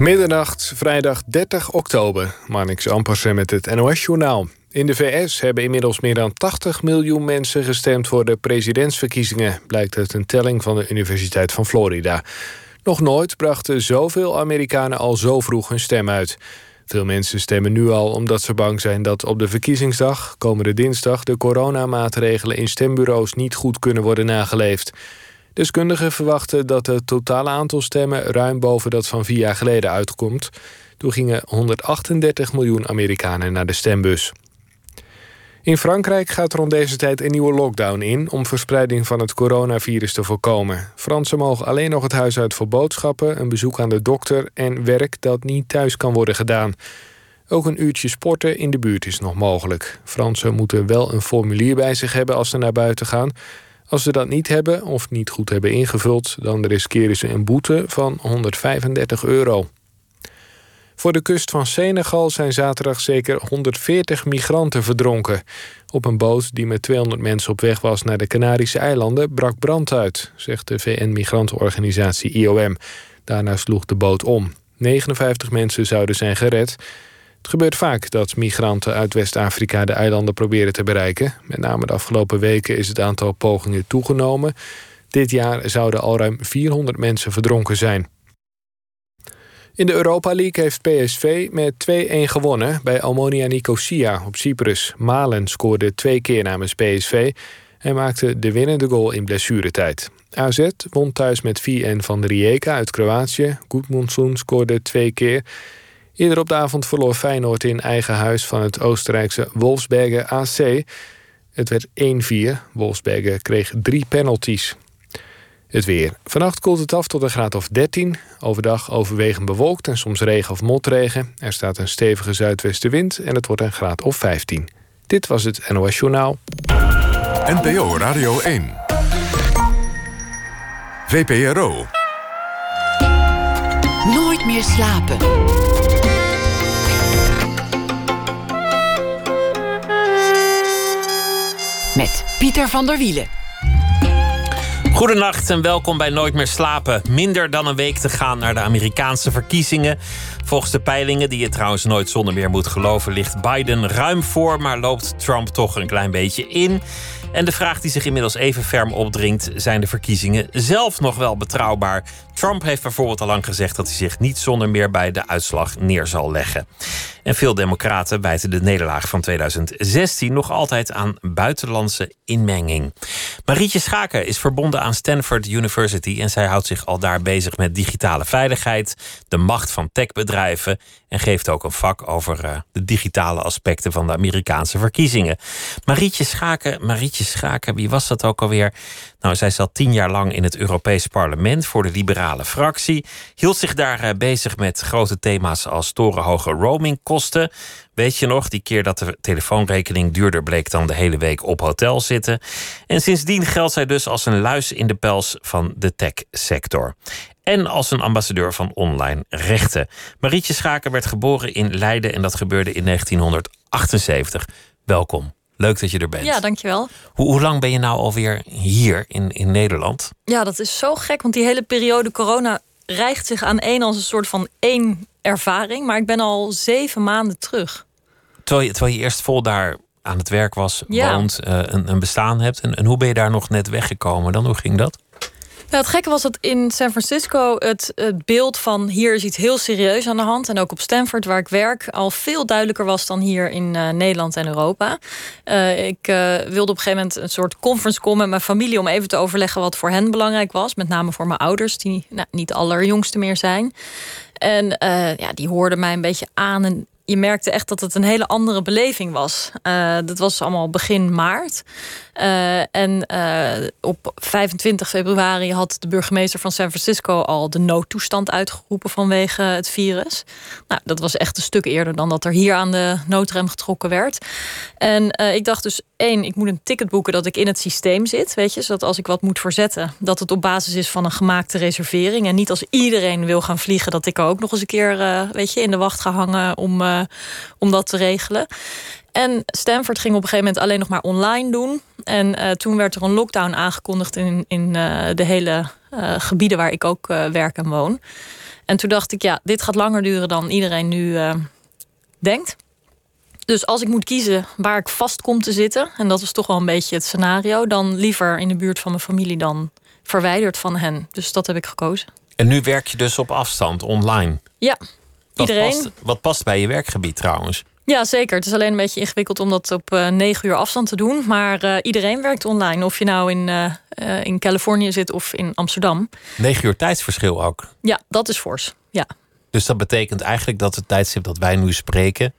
Middernacht, vrijdag 30 oktober. Marnix Ampersen met het NOS-journaal. In de VS hebben inmiddels meer dan 80 miljoen mensen gestemd voor de presidentsverkiezingen, blijkt uit een telling van de Universiteit van Florida. Nog nooit brachten zoveel Amerikanen al zo vroeg hun stem uit. Veel mensen stemmen nu al omdat ze bang zijn dat op de verkiezingsdag, komende dinsdag, de coronamaatregelen in stembureaus niet goed kunnen worden nageleefd. Deskundigen verwachten dat het totale aantal stemmen ruim boven dat van vier jaar geleden uitkomt. Toen gingen 138 miljoen Amerikanen naar de stembus. In Frankrijk gaat rond deze tijd een nieuwe lockdown in om verspreiding van het coronavirus te voorkomen. Fransen mogen alleen nog het huis uit voor boodschappen, een bezoek aan de dokter en werk dat niet thuis kan worden gedaan. Ook een uurtje sporten in de buurt is nog mogelijk. Fransen moeten wel een formulier bij zich hebben als ze naar buiten gaan. Als ze dat niet hebben of niet goed hebben ingevuld, dan riskeren ze een boete van 135 euro. Voor de kust van Senegal zijn zaterdag zeker 140 migranten verdronken. Op een boot die met 200 mensen op weg was naar de Canarische eilanden brak brand uit, zegt de VN-migrantenorganisatie IOM. Daarna sloeg de boot om. 59 mensen zouden zijn gered. Het gebeurt vaak dat migranten uit West-Afrika de eilanden proberen te bereiken. Met name de afgelopen weken is het aantal pogingen toegenomen. Dit jaar zouden al ruim 400 mensen verdronken zijn. In de Europa League heeft PSV met 2-1 gewonnen bij Almonia Nicosia op Cyprus. Malen scoorde twee keer namens PSV en maakte de winnende goal in blessuretijd. AZ won thuis met 4-1 van Rijeka uit Kroatië. Goedmondsoen scoorde twee keer. Eerder op de avond verloor Feyenoord in eigen huis van het Oostenrijkse Wolfsberger AC. Het werd 1-4. Wolfsberger kreeg drie penalties. Het weer. Vannacht koelt het af tot een graad of 13. Overdag overwegend bewolkt en soms regen of motregen. Er staat een stevige zuidwestenwind en het wordt een graad of 15. Dit was het NOS Journaal. NPO Radio 1. VPRO. Nooit meer slapen. Met Pieter van der Wielen. Goedenacht en welkom bij Nooit meer slapen. Minder dan een week te gaan naar de Amerikaanse verkiezingen. Volgens de peilingen, die je trouwens nooit zonder meer moet geloven, ligt Biden ruim voor, maar loopt Trump toch een klein beetje in. En de vraag die zich inmiddels even ferm opdringt: zijn de verkiezingen zelf nog wel betrouwbaar? Trump heeft bijvoorbeeld al lang gezegd dat hij zich niet zonder meer bij de uitslag neer zal leggen. En veel democraten wijten de nederlaag van 2016 nog altijd aan buitenlandse inmenging. Marietje Schaken is verbonden aan Stanford University en zij houdt zich al daar bezig met digitale veiligheid, de macht van techbedrijven en geeft ook een vak over uh, de digitale aspecten van de Amerikaanse verkiezingen. Marietje Schaken, Marietje Schaken, wie was dat ook alweer? Nou, zij zat tien jaar lang in het Europees Parlement voor de liberale fractie. Hield zich daar uh, bezig met grote thema's als torenhoge roamingkosten. Weet je nog, die keer dat de telefoonrekening duurder bleek dan de hele week op hotel zitten. En sindsdien geldt zij dus als een luis in de pels van de techsector en als een ambassadeur van online rechten. Marietje Schaken werd geboren in Leiden en dat gebeurde in 1978. Welkom. Leuk dat je er bent. Ja, dankjewel. Hoe, hoe lang ben je nou alweer hier in, in Nederland? Ja, dat is zo gek, want die hele periode corona rijgt zich aan één als een soort van één ervaring. Maar ik ben al zeven maanden terug. Terwijl je, terwijl je eerst vol daar aan het werk was, ja. woont, uh, een, een bestaan hebt. En, en hoe ben je daar nog net weggekomen dan? Hoe ging dat? Ja, het gekke was dat in San Francisco het, het, beeld van hier is iets heel serieus aan de hand. En ook op Stanford, waar ik werk, al veel duidelijker was dan hier in uh, Nederland en Europa. Uh, ik uh, wilde op een gegeven moment een soort conference komen met mijn familie om even te overleggen wat voor hen belangrijk was. Met name voor mijn ouders, die nou, niet allerjongste meer zijn. En ja, die hoorden mij een beetje aan. En je merkte echt dat het een hele andere beleving was. Dat was allemaal begin maart. Uh, en uh, op 25 februari had de burgemeester van San Francisco al de noodtoestand uitgeroepen vanwege het virus. Nou, dat was echt een stuk eerder dan dat er hier aan de noodrem getrokken werd. En ik dacht dus, één, ik moet een ticket boeken dat ik in het systeem zit. Weet je, zodat als ik wat moet verzetten, dat het op basis is van een gemaakte reservering. En niet als iedereen wil gaan vliegen, dat ik ook nog eens een keer weet je, in de wacht ga hangen om om dat te regelen. En Stanford ging op een gegeven moment alleen nog maar online doen. En uh, toen werd er een lockdown aangekondigd in, in uh, de hele uh, gebieden waar ik ook werk en woon. En toen dacht ik, ja, dit gaat langer duren dan iedereen nu denkt. Dus als ik moet kiezen waar ik vast kom te zitten, en dat is toch wel een beetje het scenario, dan liever in de buurt van mijn familie dan verwijderd van hen. Dus dat heb ik gekozen. En nu werk je dus op afstand, online? Ja, wat iedereen. Past, wat past bij je werkgebied trouwens? Ja, zeker. Het is alleen een beetje ingewikkeld om dat op uh, negen uur afstand te doen. Maar uh, iedereen werkt online. Of je nou in, uh, in Californië zit of in Amsterdam. Negen uur tijdsverschil ook? Ja, dat is fors. Ja. Dus dat betekent eigenlijk dat het tijdstip dat wij nu spreken...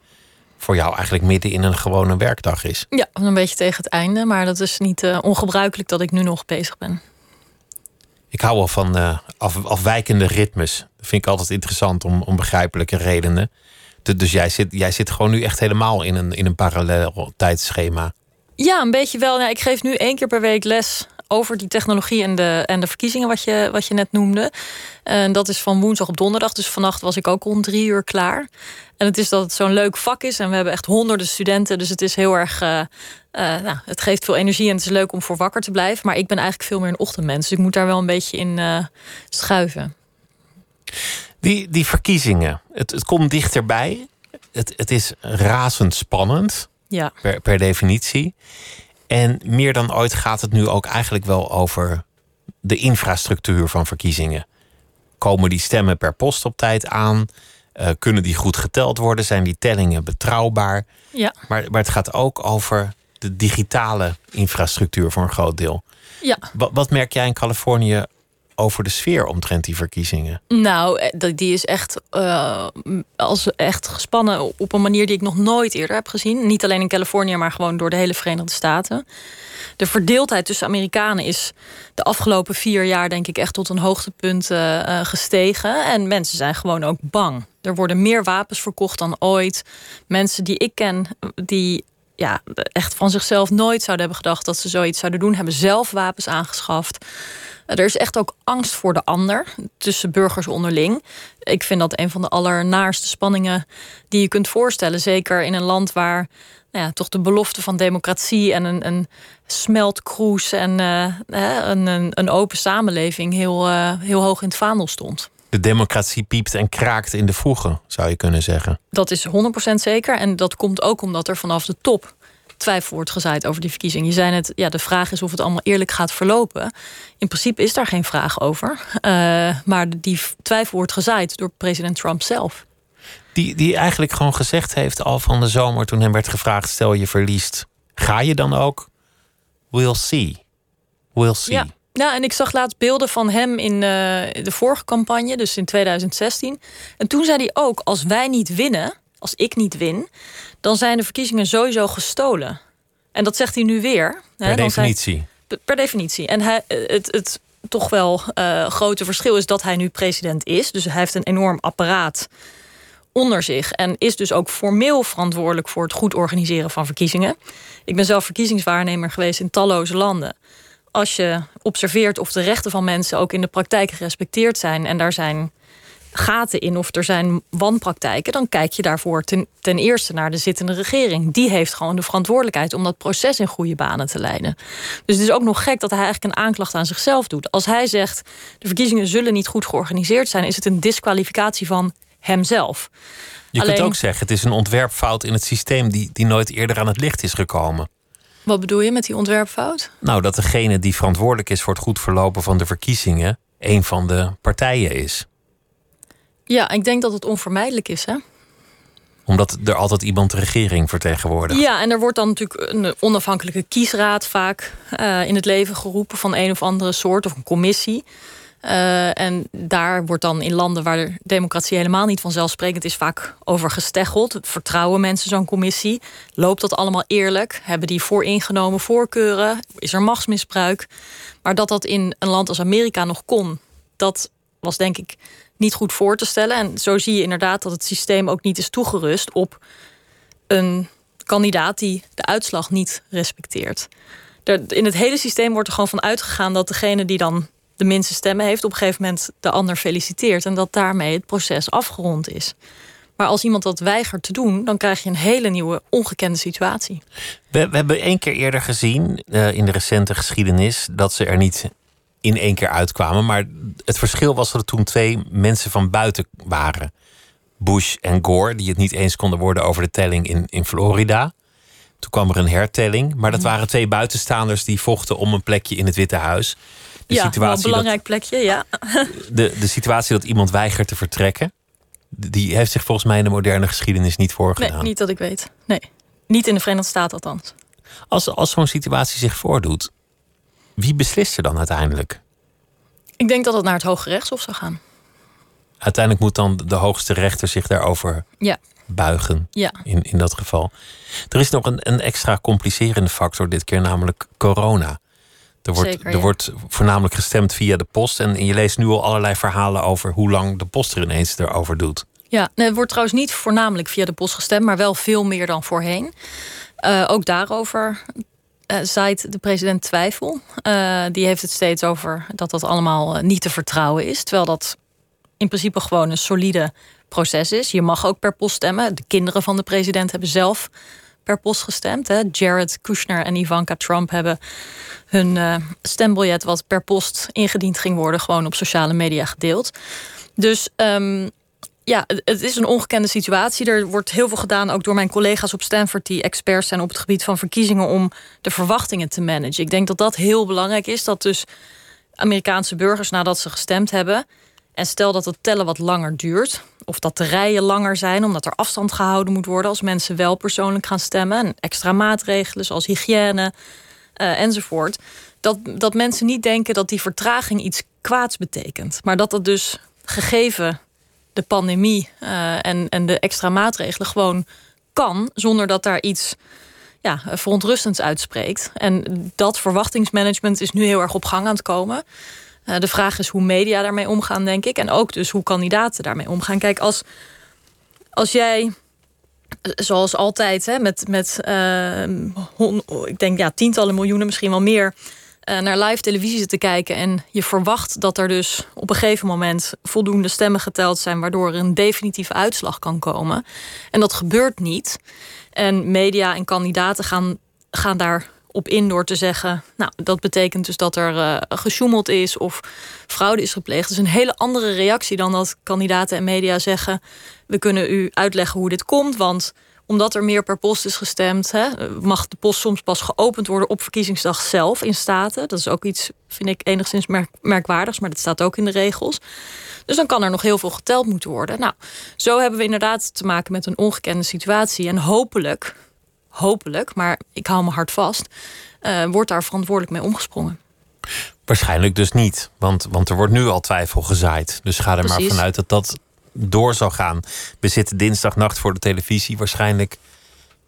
voor jou eigenlijk midden in een gewone werkdag is? Ja, een beetje tegen het einde. Maar dat is niet ongebruikelijk dat ik nu nog bezig ben. Ik hou wel van af, afwijkende ritmes. Dat vind ik altijd interessant om, om begrijpelijke redenen. Dus jij zit, jij zit gewoon nu echt helemaal in een, in een parallel tijdschema. Ja, een beetje wel. Nou, ik geef nu één keer per week les over die technologie en de, en de verkiezingen, wat je, wat je net noemde. En dat is van woensdag op donderdag. Dus vannacht was ik ook rond drie uur klaar. En het is dat het zo'n leuk vak is. En we hebben echt honderden studenten. Dus het is heel erg. Uh, nou, het geeft veel energie en het is leuk om voor wakker te blijven. Maar ik ben eigenlijk veel meer een ochtendmens. Dus ik moet daar wel een beetje in uh, schuiven. Die, die verkiezingen, het, het komt dichterbij. Het, het is razend spannend. Ja. Per, per definitie. En meer dan ooit gaat het nu ook eigenlijk wel over de infrastructuur van verkiezingen. Komen die stemmen per post op tijd aan? Uh, kunnen die goed geteld worden? Zijn die tellingen betrouwbaar? Ja. Maar, maar het gaat ook over de digitale infrastructuur voor een groot deel. Ja. Wat, wat merk jij in Californië over de sfeer omtrent die verkiezingen? Nou, eh, die is echt, uh, als echt gespannen op een manier die ik nog nooit eerder heb gezien. Niet alleen in Californië, maar gewoon door de hele Verenigde Staten. De verdeeldheid tussen Amerikanen is de afgelopen vier jaar, denk ik, echt tot een hoogtepunt uh, gestegen. En mensen zijn gewoon ook bang. Er worden meer wapens verkocht dan ooit. Mensen die ik ken, die ja, echt van zichzelf nooit zouden hebben gedacht dat ze zoiets zouden doen, hebben zelf wapens aangeschaft. Er is echt ook angst voor de ander tussen burgers onderling. Ik vind dat een van de allernaarste spanningen die je kunt voorstellen. Zeker in een land waar nou ja, toch de belofte van democratie en een, een smeltkroes en uh, een, een, een, open samenleving heel, uh, heel hoog in het vaandel stond. De democratie piept en kraakt in de vroege, zou je kunnen zeggen. Dat is 100% zeker. En dat komt ook omdat er vanaf de top twijfel wordt gezaaid over die verkiezing. Je zei net, ja, de vraag is of het allemaal eerlijk gaat verlopen. In principe is daar geen vraag over. Uh, maar die twijfel wordt gezaaid door president Trump zelf. Die, die eigenlijk gewoon gezegd heeft al van de zomer toen hem werd gevraagd: stel je verliest, ga je dan ook? We'll see. We'll see. Ja. Ja, en ik zag laatst beelden van hem in uh, de vorige campagne, dus in 2016. En toen zei hij ook: als wij niet winnen, als ik niet win, dan zijn de verkiezingen sowieso gestolen. En dat zegt hij nu weer. Per hè, definitie. per definitie. En hij, het, het toch wel uh, grote verschil is dat hij nu president is. Dus hij heeft een enorm apparaat onder zich. En is dus ook formeel verantwoordelijk voor het goed organiseren van verkiezingen. Ik ben zelf verkiezingswaarnemer geweest in talloze landen. Als je observeert of de rechten van mensen ook in de praktijk gerespecteerd zijn. En daar zijn gaten in of er zijn wanpraktijken, dan kijk je daarvoor ten, ten, eerste naar de zittende regering. Die heeft gewoon de verantwoordelijkheid om dat proces in goede banen te leiden. Dus het is ook nog gek dat hij eigenlijk een aanklacht aan zichzelf doet. Als hij zegt de verkiezingen zullen niet goed georganiseerd zijn, is het een disqualificatie van hemzelf. Je kunt ook zeggen, het is een ontwerpfout in het systeem die, die nooit eerder aan het licht is gekomen. Wat bedoel je met die ontwerpfout? Nou, dat degene die verantwoordelijk is voor het goed verlopen van de verkiezingen, een van de partijen is. Ja, ik denk dat het onvermijdelijk is, hè? Omdat er altijd iemand de regering vertegenwoordigt. Ja, en er wordt dan natuurlijk een onafhankelijke kiesraad vaak uh, in het leven geroepen van een of andere soort of een commissie. Uh, en daar wordt dan in landen waar de democratie helemaal niet vanzelfsprekend is, vaak over gesteggeld. Vertrouwen mensen zo'n commissie? Loopt dat allemaal eerlijk? Hebben die vooringenomen voorkeuren? Is er machtsmisbruik? Maar dat dat in een land als Amerika nog kon, dat was denk ik niet goed voor te stellen. En zo zie je inderdaad dat het systeem ook niet is toegerust op een kandidaat die de uitslag niet respecteert. In het hele systeem wordt er gewoon van uitgegaan dat degene die dan de minste stemmen heeft, op een gegeven moment de ander feliciteert. En dat daarmee het proces afgerond is. Maar als iemand dat weigert te doen, dan krijg je een hele nieuwe, ongekende situatie. We, we hebben één keer eerder gezien uh, in de recente geschiedenis dat ze er niet in één keer uitkwamen. Maar het verschil was dat er toen twee mensen van buiten waren. Bush en Gore, die het niet eens konden worden over de telling in, in Florida. Toen kwam er een hertelling. Maar dat mhm. waren twee buitenstaanders die vochten om een plekje in het Witte Huis. De ja, situatie een belangrijk plekje, ja. De, de situatie dat iemand weigert te vertrekken, die heeft zich volgens mij in de moderne geschiedenis niet voorgedaan. Nee, niet dat ik weet. Nee, niet in de Verenigde Staten althans. Als, als zo'n situatie zich voordoet, wie beslist er dan uiteindelijk? Ik denk dat het naar het Hoge Rechtshof zou gaan. Uiteindelijk moet dan de hoogste rechter zich daarover ja. buigen. Ja. In, in dat geval. Er is nog een, een extra complicerende factor dit keer, namelijk corona. Er wordt, Zeker, er wordt voornamelijk gestemd via de post. En je leest nu al allerlei verhalen over hoe lang de post er ineens erover doet. Ja, het wordt trouwens niet voornamelijk via de post gestemd, maar wel veel meer dan voorheen. Uh, ook daarover uh, zaait de president twijfel. Uh, die heeft het steeds over dat dat allemaal niet te vertrouwen is. Terwijl dat in principe gewoon een solide proces is. Je mag ook per post stemmen. De kinderen van de president hebben zelf per post gestemd. Hè. Jared Kushner en Ivanka Trump hebben hun uh, stembiljet, wat per post ingediend ging worden, gewoon op sociale media gedeeld. Dus um, ja, het is een ongekende situatie. Er wordt heel veel gedaan, ook door mijn collega's op Stanford, die experts zijn op het gebied van verkiezingen, om de verwachtingen te managen. Ik denk dat dat heel belangrijk is. Dat dus Amerikaanse burgers, nadat ze gestemd hebben, en stel dat het tellen wat langer duurt, of dat de rijen langer zijn, omdat er afstand gehouden moet worden als mensen wel persoonlijk gaan stemmen, en extra maatregelen zoals hygiëne uh, enzovoort. Dat, dat mensen niet denken dat die vertraging iets kwaads betekent, maar dat dat dus gegeven de pandemie uh, en, en de extra maatregelen gewoon kan, zonder dat daar iets ja, verontrustends uitspreekt. En dat verwachtingsmanagement is nu heel erg op gang aan het komen. Uh, de vraag is hoe media daarmee omgaan, denk ik. En ook dus hoe kandidaten daarmee omgaan. Kijk, als, als jij zoals altijd, hè, met, met hon, ik denk ja, tientallen miljoenen, misschien wel meer, naar live televisie te kijken. En je verwacht dat er dus op een gegeven moment voldoende stemmen geteld zijn, waardoor er een definitieve uitslag kan komen. En dat gebeurt niet. En media en kandidaten gaan, gaan daar op in door te zeggen... nou, dat betekent dus dat er uh, gesjoemeld is of fraude is gepleegd. Dat is een hele andere reactie dan dat kandidaten en media zeggen... we kunnen u uitleggen hoe dit komt, want omdat er meer per post is gestemd... Hè, mag de post soms pas geopend worden op verkiezingsdag zelf in Staten. Dat is ook iets, vind ik, enigszins merk merkwaardigs... maar dat staat ook in de regels. Dus dan kan er nog heel veel geteld moeten worden. Nou, zo hebben we inderdaad te maken met een ongekende situatie. En hopelijk hopelijk, maar ik hou me hard vast, uh, wordt daar verantwoordelijk mee omgesprongen. Waarschijnlijk dus niet, want, want er wordt nu al twijfel gezaaid. Dus ga er maar vanuit dat dat door zal gaan. We zitten dinsdagnacht voor de televisie, waarschijnlijk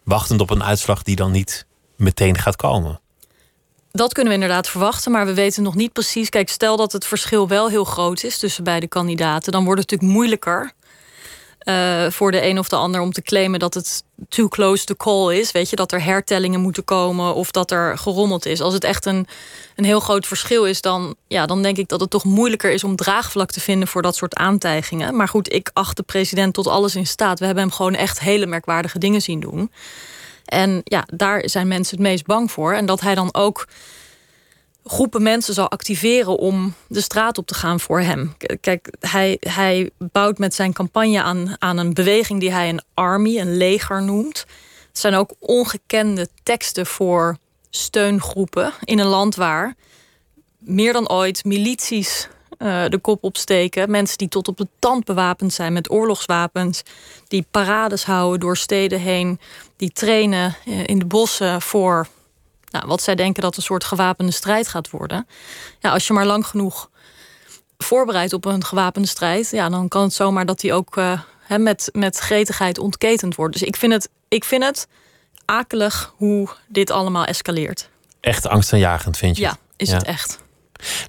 wachtend op een uitslag die dan niet meteen gaat komen. Dat kunnen we inderdaad verwachten, maar we weten nog niet precies. Kijk, stel dat het verschil wel heel groot is tussen beide kandidaten, dan wordt het natuurlijk moeilijker uh, voor de een of de ander om te claimen dat het too close to call is. Weet je, dat er hertellingen moeten komen of dat er gerommeld is. Als het echt een, een heel groot verschil is, dan, ja, dan denk ik dat het toch moeilijker is om draagvlak te vinden voor dat soort aantijgingen. Maar goed, ik acht de president tot alles in staat. We hebben hem gewoon echt hele merkwaardige dingen zien doen. En ja, daar zijn mensen het meest bang voor. En dat hij dan ook groepen mensen zal activeren om de straat op te gaan voor hem. Kijk, hij, hij bouwt met zijn campagne aan, aan een beweging die hij een army, een leger noemt. Het zijn ook ongekende teksten voor steungroepen in een land waar meer dan ooit milities uh, de kop opsteken. Mensen die tot op de tand bewapend zijn met oorlogswapens. Die parades houden door steden heen. Die trainen eh, in de bossen voor nou, wat zij denken dat een soort gewapende strijd gaat worden. Ja, als je maar lang genoeg voorbereidt op een gewapende strijd, ja, dan kan het zomaar dat die ook uh, met, met gretigheid ontketend wordt. Dus ik vind het, ik vind het akelig hoe dit allemaal escaleert. Echt angstaanjagend, vind je? Ja, is het echt.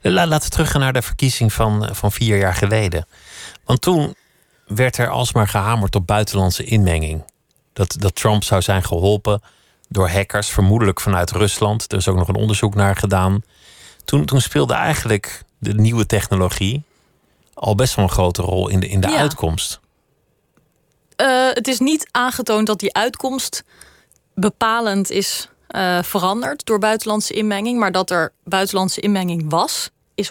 Laten we teruggaan naar de verkiezing van, van vier jaar geleden. Want toen werd er alsmaar gehamerd op buitenlandse inmenging. Dat, dat Trump zou zijn geholpen door hackers, vermoedelijk vanuit Rusland. Er is ook nog een onderzoek naar gedaan. Toen, toen speelde eigenlijk de nieuwe technologie al best wel een grote rol in de, in de uitkomst. Uh, het is niet aangetoond dat die uitkomst bepalend is uh, veranderd door buitenlandse inmenging, maar dat er buitenlandse inmenging was, is 100%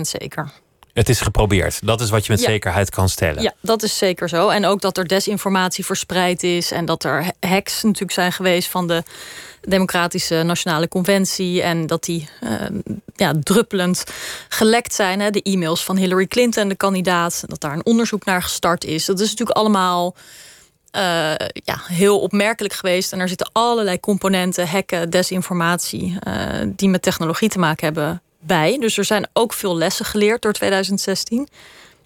zeker. Het is geprobeerd. Dat is wat je met Ja. zekerheid kan stellen. Ja, dat is zeker zo. En ook dat er desinformatie verspreid is. En dat er hacks natuurlijk zijn geweest van de Democratische Nationale Conventie. En dat die eh, ja, druppelend gelekt zijn. Hè? De e-mails van Hillary Clinton, de kandidaat. Dat daar een onderzoek naar gestart is. Dat is natuurlijk allemaal eh, ja, heel opmerkelijk geweest. En er zitten allerlei componenten, hacken, desinformatie... eh, die met technologie te maken hebben bij. Dus er zijn ook veel lessen geleerd door 2016.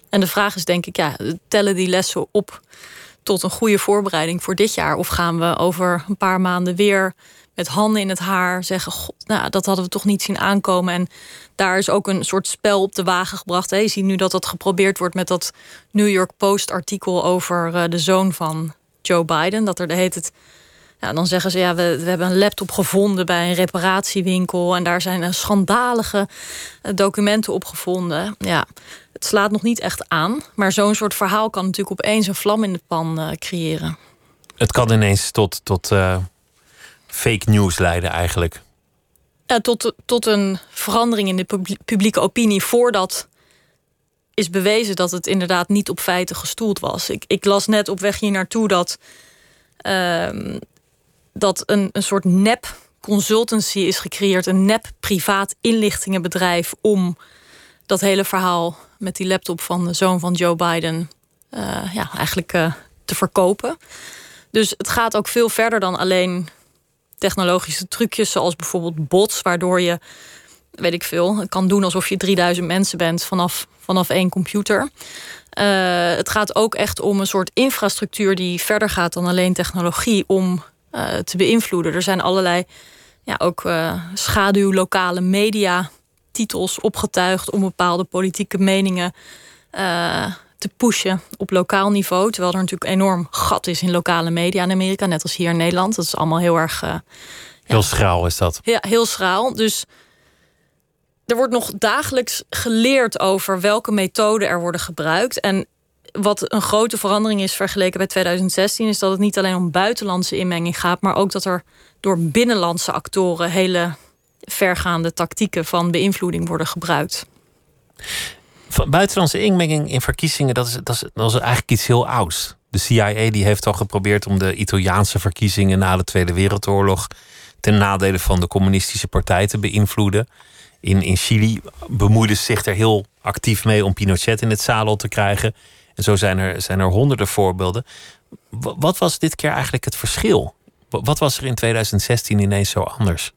En de vraag is denk ik, ja, tellen die lessen op tot een goede voorbereiding voor dit jaar? Of gaan we over een paar maanden weer met handen in het haar zeggen: God, nou, dat hadden we toch niet zien aankomen. En daar is ook een soort spel op de wagen gebracht. Hè. Je ziet nu dat dat geprobeerd wordt met dat New York Post-artikel over eh, de zoon van Joe Biden. Dat er de heet het. Ja, dan zeggen ze, ja, we, we hebben een laptop gevonden bij een reparatiewinkel. En daar zijn schandalige eh, documenten op gevonden. Ja, het slaat nog niet echt aan. Maar zo'n soort verhaal kan natuurlijk opeens een vlam in de pan eh, creëren. Het kan ineens tot, tot eh, fake news leiden eigenlijk. Ja, tot, tot een verandering in de publi- publieke opinie voordat is bewezen dat het inderdaad niet op feiten gestoeld was. Ik, ik las net op weg hier naartoe dat, ehm, dat een, een soort nep consultancy is gecreëerd, een nep privaat inlichtingenbedrijf om dat hele verhaal met die laptop van de zoon van Joe Biden eh, ja, eigenlijk eh, te verkopen. Dus het gaat ook veel verder dan alleen technologische trucjes, zoals bijvoorbeeld bots, waardoor je, weet ik veel, kan doen alsof je 3000 mensen bent vanaf, vanaf één computer. Eh, het gaat ook echt om een soort infrastructuur die verder gaat dan alleen technologie om eh, te beïnvloeden. Er zijn allerlei, ja, ook eh schaduw lokale media titels opgetuigd om bepaalde politieke meningen eh, te pushen op lokaal niveau. Terwijl er natuurlijk enorm gat is in lokale media in Amerika, net als hier in Nederland. Dat is allemaal heel erg Heel schraal is dat. ja, heel schraal. Dus er wordt nog dagelijks geleerd over welke methoden er worden gebruikt. En wat een grote verandering is vergeleken bij 2016, is dat het niet alleen om buitenlandse inmenging gaat, maar ook dat er door binnenlandse actoren hele vergaande tactieken van beïnvloeding worden gebruikt. Van buitenlandse inmenging in verkiezingen, dat is, dat, is, dat is eigenlijk iets heel ouds. De CIA die heeft al geprobeerd om de Italiaanse verkiezingen na de Tweede Wereldoorlog ten nadele van de communistische partij te beïnvloeden. In, in Chili bemoeiden ze zich er heel actief mee om Pinochet in het zadel te krijgen. En zo zijn er, zijn er honderden voorbeelden. Wa- Wat was dit keer eigenlijk het verschil? Wa- Wat was er in 2016 ineens zo anders?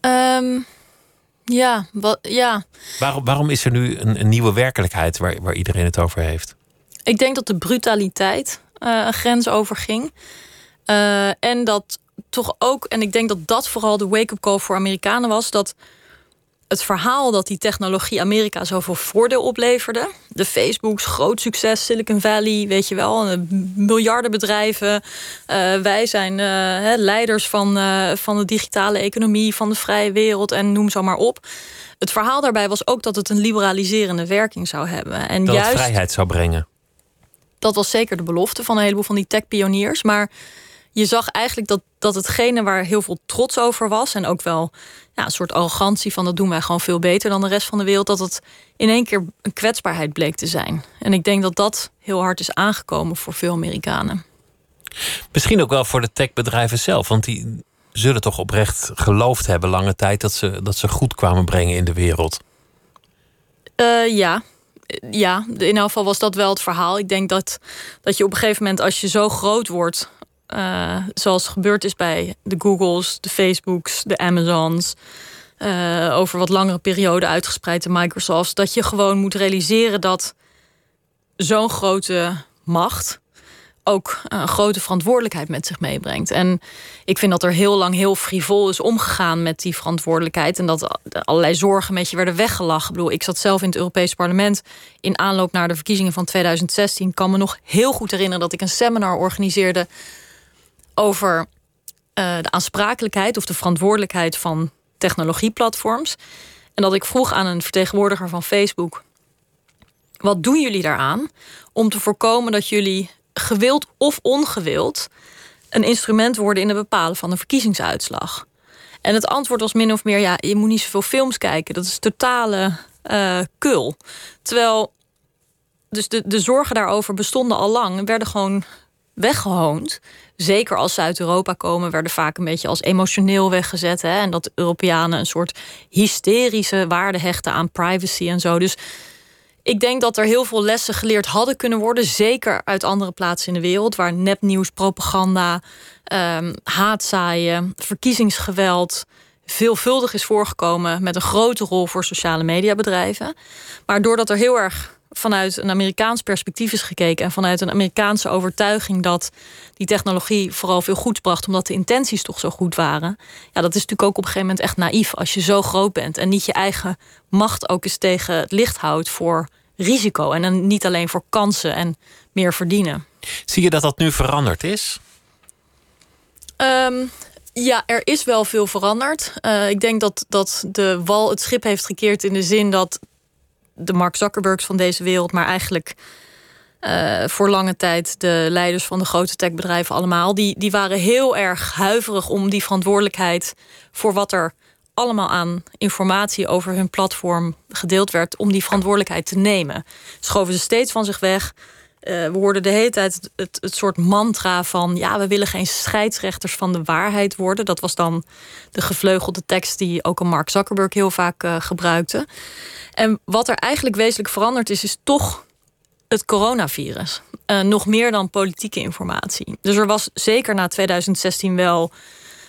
Ehm, ja, wat, ja, Waarom, waarom is er nu een, een nieuwe werkelijkheid waar, waar iedereen het over heeft? Ik denk dat de brutaliteit eh, een grens overging. Eh, en dat toch ook, en ik denk dat dat vooral de wake-up call voor Amerikanen was, dat het verhaal dat die technologie Amerika zoveel voordeel opleverde. De Facebooks, groot succes, Silicon Valley, weet je wel, eh, miljarden bedrijven. Eh, wij zijn eh, leiders van, van de digitale economie, van de vrije wereld en noem zo maar op. Het verhaal daarbij was ook dat het een liberaliserende werking zou hebben. En Dat juist het vrijheid zou brengen. dat was zeker de belofte van een heleboel van die tech-pioniers. Maar je zag eigenlijk dat, dat hetgene waar heel veel trots over was... en ook wel ja, een soort arrogantie van... dat doen wij gewoon veel beter dan de rest van de wereld... dat het in één keer een kwetsbaarheid bleek te zijn. En ik denk dat dat heel hard is aangekomen voor veel Amerikanen. Misschien ook wel voor de techbedrijven zelf. Want die zullen toch oprecht geloofd hebben lange tijd dat ze, dat ze goed kwamen brengen in de wereld. Eh, ja. Ja, in elk geval was dat wel het verhaal. Ik denk dat, dat je op een gegeven moment, als je zo groot wordt, eh, zoals gebeurd is bij de Googles, de Facebooks, de Amazons, eh, over wat langere periode uitgespreid de Microsofts, dat je gewoon moet realiseren dat zo'n grote macht ook een grote verantwoordelijkheid met zich meebrengt. En ik vind dat er heel lang heel frivol is omgegaan met die verantwoordelijkheid. En dat allerlei zorgen met je werden weggelachen. Ik bedoel, ik zat zelf in het Europees Parlement in aanloop naar de verkiezingen van 2016. Ik kan me nog heel goed herinneren dat ik een seminar organiseerde over eh, de aansprakelijkheid of de verantwoordelijkheid van technologieplatforms. En dat ik vroeg aan een vertegenwoordiger van Facebook: wat doen jullie daaraan om te voorkomen dat jullie gewild of ongewild een instrument worden in het bepalen van een verkiezingsuitslag? En het antwoord was min of meer: ja, je moet niet zoveel films kijken. Dat is totale uh, kul. Terwijl, dus de, de zorgen daarover bestonden al lang en werden gewoon weggehoond. Zeker als ze uit Europa komen, werden vaak een beetje als emotioneel weggezet. Hè? En dat Europeanen een soort hysterische waarde hechten aan privacy en zo. Dus ik denk dat er heel veel lessen geleerd hadden kunnen worden. Zeker uit andere plaatsen in de wereld. Waar nepnieuws, propaganda, um, haatzaaien, verkiezingsgeweld veelvuldig is voorgekomen. Met een grote rol voor sociale mediabedrijven. Maar doordat er heel erg vanuit een Amerikaans perspectief is gekeken. En vanuit een Amerikaanse overtuiging dat die technologie vooral veel goeds bracht. Omdat de intenties toch zo goed waren. Ja, dat is natuurlijk ook op een gegeven moment echt naïef. Als je zo groot bent en niet je eigen macht ook eens tegen het licht houdt voor risico. En dan niet alleen voor kansen en meer verdienen. Zie je dat dat nu veranderd is? Ehm, ja, er is wel veel veranderd. Uh, ik denk dat, dat de wal het schip heeft gekeerd in de zin dat de Mark Zuckerbergs van deze wereld, maar eigenlijk uh, voor lange tijd de leiders van de grote techbedrijven allemaal, die, die waren heel erg huiverig om die verantwoordelijkheid voor wat er allemaal aan informatie over hun platform gedeeld werd, om die verantwoordelijkheid te nemen. Schoven ze steeds van zich weg. Uh, we hoorden de hele tijd het, soort mantra van... ja, we willen geen scheidsrechters van de waarheid worden. Dat was dan de gevleugelde tekst die ook een Mark Zuckerberg heel vaak uh, gebruikte. En wat er eigenlijk wezenlijk veranderd is, is toch het coronavirus. Uh, nog meer dan politieke informatie. Dus er was zeker na 2016 wel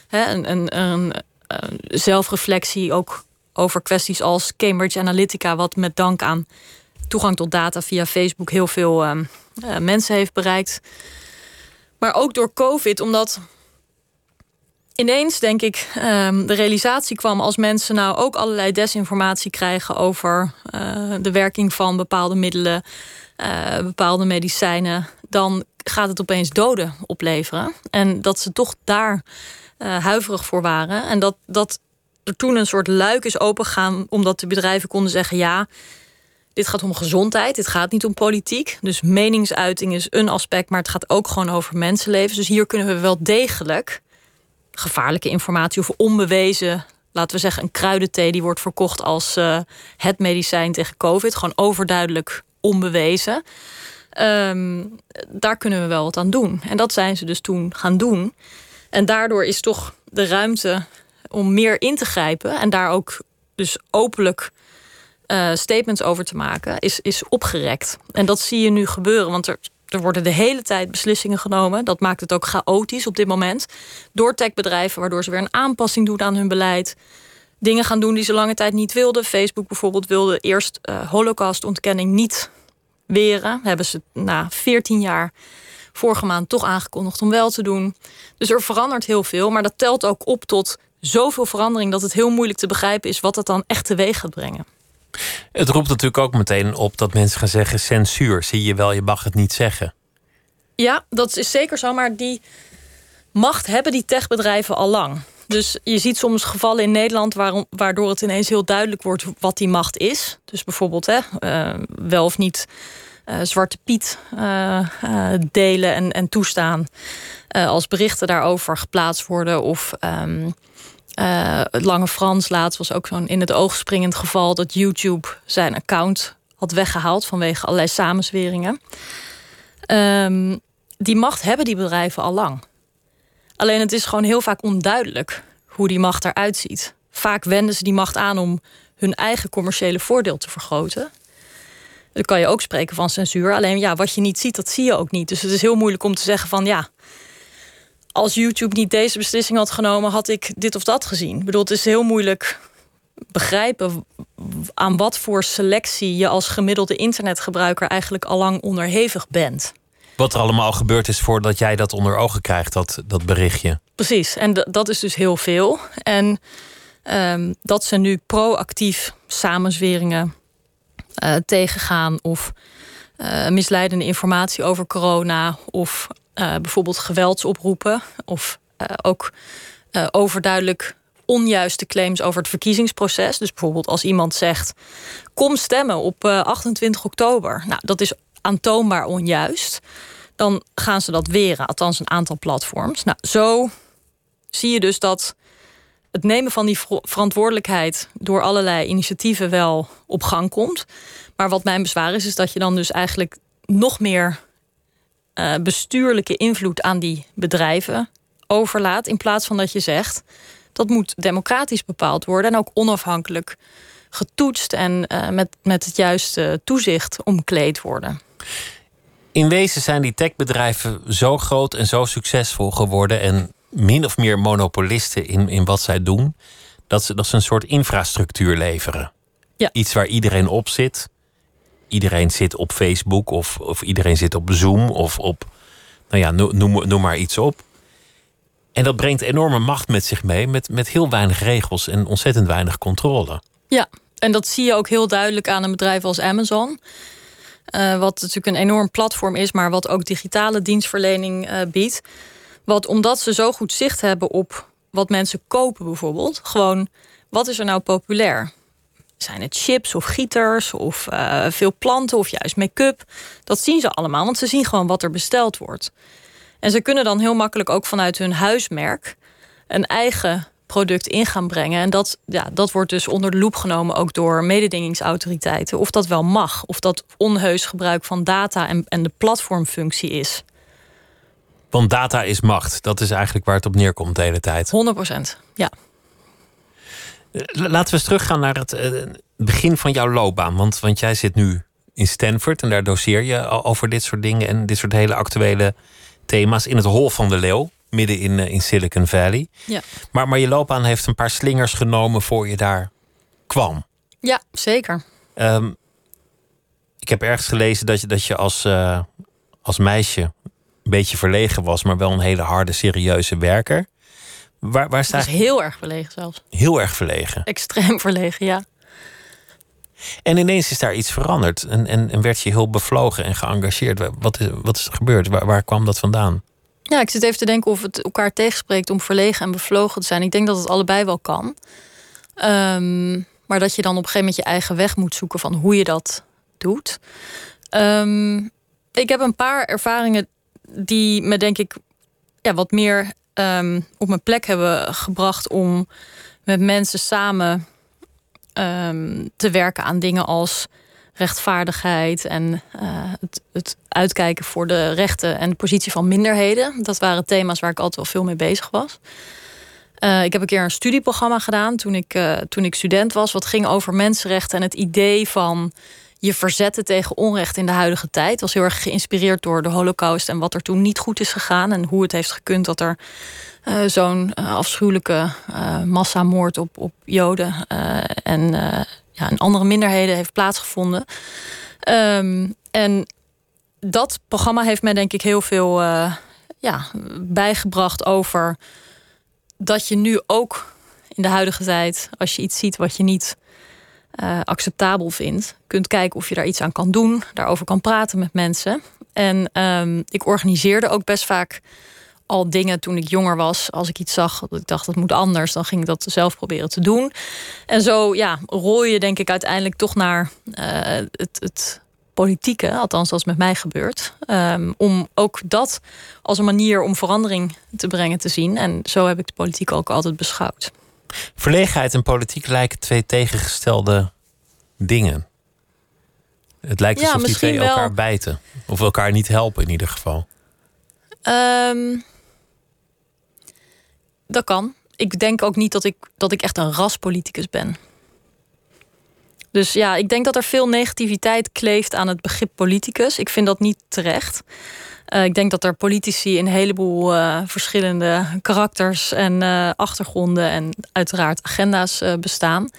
hè, een, een, een, een zelfreflectie... ook over kwesties als Cambridge Analytica... wat met dank aan toegang tot data via Facebook heel veel uh, mensen heeft bereikt. Maar ook door COVID, omdat ineens, denk ik, um, de realisatie kwam als mensen nou ook allerlei desinformatie krijgen over uh, de werking van bepaalde middelen, uh, bepaalde medicijnen, dan gaat het opeens doden opleveren. En dat ze toch daar huiverig voor waren. En dat, dat er toen een soort luik is opengegaan, omdat de bedrijven konden zeggen: ja dit gaat om gezondheid, dit gaat niet om politiek. Dus meningsuiting is een aspect, maar het gaat ook gewoon over mensenlevens. Dus hier kunnen we wel degelijk gevaarlijke informatie of onbewezen, laten we zeggen, een kruidenthee die wordt verkocht als uh, het medicijn tegen COVID, gewoon overduidelijk onbewezen. Um, daar kunnen we wel wat aan doen. En dat zijn ze dus toen gaan doen. En daardoor is toch de ruimte om meer in te grijpen en daar ook dus openlijk uh, statements over te maken, is, is opgerekt. En dat zie je nu gebeuren, want er, er worden de hele tijd beslissingen genomen. Dat maakt het ook chaotisch op dit moment. Door techbedrijven, waardoor ze weer een aanpassing doen aan hun beleid. Dingen gaan doen die ze lange tijd niet wilden. Facebook bijvoorbeeld wilde eerst uh, Holocaust-ontkenning niet weren. Hebben ze na 14 jaar vorige maand toch aangekondigd om wel te doen. Dus er verandert heel veel, maar dat telt ook op tot zoveel verandering dat het heel moeilijk te begrijpen is wat dat dan echt teweeg gaat brengen. Het roept natuurlijk ook meteen op dat mensen gaan zeggen: censuur. Zie je wel, je mag het niet zeggen. Ja, dat is zeker zo, maar die macht hebben die techbedrijven al lang. Dus je ziet soms gevallen in Nederland waardoor het ineens heel duidelijk wordt wat die macht is. Dus bijvoorbeeld hè, uh, wel of niet uh, Zwarte Piet uh, delen en, en toestaan. als berichten daarover geplaatst worden of. Um, uh, het Lange Frans laatst was ook zo'n in het oog springend geval dat YouTube zijn account had weggehaald vanwege allerlei samenzweringen. Um, die macht hebben die bedrijven al lang. Alleen het is gewoon heel vaak onduidelijk hoe die macht eruit ziet. Vaak wenden ze die macht aan om hun eigen commerciële voordeel te vergroten. Dan kan je ook spreken van censuur. Alleen ja, wat je niet ziet, dat zie je ook niet. Dus het is heel moeilijk om te zeggen van ja, als YouTube niet deze beslissing had genomen, had ik dit of dat gezien. Ik bedoel, het is heel moeilijk begrijpen aan wat voor selectie je als gemiddelde internetgebruiker eigenlijk allang onderhevig bent. Wat er allemaal gebeurd is voordat jij dat onder ogen krijgt, dat, dat berichtje. Precies, en dat is dus heel veel. En um, dat ze nu proactief samenzweringen uh, tegengaan of uh, misleidende informatie over corona of uh, bijvoorbeeld geweldsoproepen of uh, ook uh, overduidelijk onjuiste claims over het verkiezingsproces. Dus bijvoorbeeld als iemand zegt: kom stemmen op 28 oktober. Nou, dat is aantoonbaar onjuist. Dan gaan ze dat weren, althans een aantal platforms. Nou, zo zie je dus dat het nemen van die verantwoordelijkheid door allerlei initiatieven wel op gang komt. Maar wat mijn bezwaar is, is dat je dan dus eigenlijk nog meer uh, bestuurlijke invloed aan die bedrijven overlaat. In plaats van dat je zegt dat moet democratisch bepaald worden en ook onafhankelijk getoetst en uh, met, met het juiste toezicht omkleed worden. In wezen zijn die techbedrijven zo groot en zo succesvol geworden en min of meer monopolisten in, in wat zij doen, dat ze, dat ze een soort infrastructuur leveren. Ja. Iets waar iedereen op zit. Iedereen zit op Facebook of, of iedereen zit op Zoom of op, nou ja, noem, noem maar iets op. En dat brengt enorme macht met zich mee, met, met heel weinig regels en ontzettend weinig controle. Ja, en dat zie je ook heel duidelijk aan een bedrijf als Amazon. Uh, wat natuurlijk een enorm platform is, maar wat ook digitale dienstverlening uh, biedt. Wat omdat ze zo goed zicht hebben op wat mensen kopen, bijvoorbeeld. Gewoon, wat is er nou populair? Zijn het chips of gieters of uh, veel planten of juist make-up? Dat zien ze allemaal, want ze zien gewoon wat er besteld wordt. En ze kunnen dan heel makkelijk ook vanuit hun huismerk een eigen product in gaan brengen. En dat, ja, dat wordt dus onder de loep genomen ook door mededingingsautoriteiten. Of dat wel mag, of dat onheus gebruik van data en, en de platformfunctie is. Want data is macht. Dat is eigenlijk waar het op neerkomt de hele tijd. 100 procent, ja. Eh, laten we eens teruggaan naar het uh, begin van jouw loopbaan. Want, want jij zit nu in Stanford en daar doseer je over dit soort dingen en dit soort hele actuele thema's in het Hol van de Leeuw, midden in, uh, in Silicon Valley. Ja. Maar, maar je loopbaan heeft een paar slingers genomen voor je daar kwam. Ja, zeker. Um, ik heb ergens gelezen dat je, dat je als, als meisje een beetje verlegen was, maar wel een hele harde, serieuze werker. Waar, waar sta je? heel erg verlegen zelfs. Heel erg verlegen. Extreem verlegen, ja. En ineens is daar iets veranderd. En, en, en werd je heel bevlogen en geëngageerd. Wat is, wat is er gebeurd? Waar, waar kwam dat vandaan? Ja, ik zit even te denken of het elkaar tegenspreekt om verlegen en bevlogen te zijn. Ik denk dat het allebei wel kan. Um, maar dat je dan op een gegeven moment je eigen weg moet zoeken van hoe je dat doet. Um, ik heb een paar ervaringen die me denk ik ja, wat meer um, op mijn plek hebben gebracht om met mensen samen um, te werken aan dingen als rechtvaardigheid en uh, het, het, uitkijken voor de rechten en de positie van minderheden. Dat waren thema's waar ik altijd wel veel mee bezig was. Uh, ik heb een keer een studieprogramma gedaan toen ik, uh, toen ik student was, wat ging over mensenrechten en het idee van je verzetten tegen onrecht in de huidige tijd. Was heel erg geïnspireerd door de Holocaust en wat er toen niet goed is gegaan. En hoe het heeft gekund dat er uh, zo'n uh, afschuwelijke uh, massamoord op, op Joden en, ja, en andere minderheden heeft plaatsgevonden. Um, en dat programma heeft mij denk ik heel veel ja, bijgebracht over dat je nu ook in de huidige tijd, als je iets ziet wat je niet uh, acceptabel vindt, kunt kijken of je daar iets aan kan doen, daarover kan praten met mensen. En um, ik organiseerde ook best vaak al dingen toen ik jonger was. Als ik iets zag dat ik dacht dat moet anders, dan ging ik dat zelf proberen te doen. En zo ja, rol je denk ik uiteindelijk toch naar uh, het, het politieke, althans als met mij gebeurt. Um, om ook dat als een manier om verandering te brengen te zien. En zo heb ik de politiek ook altijd beschouwd. Verlegenheid en politiek lijken twee tegengestelde dingen. Het lijkt alsof die twee elkaar bijten. Of elkaar niet helpen in ieder geval. Um, dat kan. Ik denk ook niet dat ik, dat ik echt een raspoliticus ben. Dus ja, ik denk dat er veel negativiteit kleeft aan het begrip politicus. Ik vind dat niet terecht. Uh, ik denk dat er politici een heleboel uh, verschillende karakters en uh, achtergronden en uiteraard agenda's bestaan.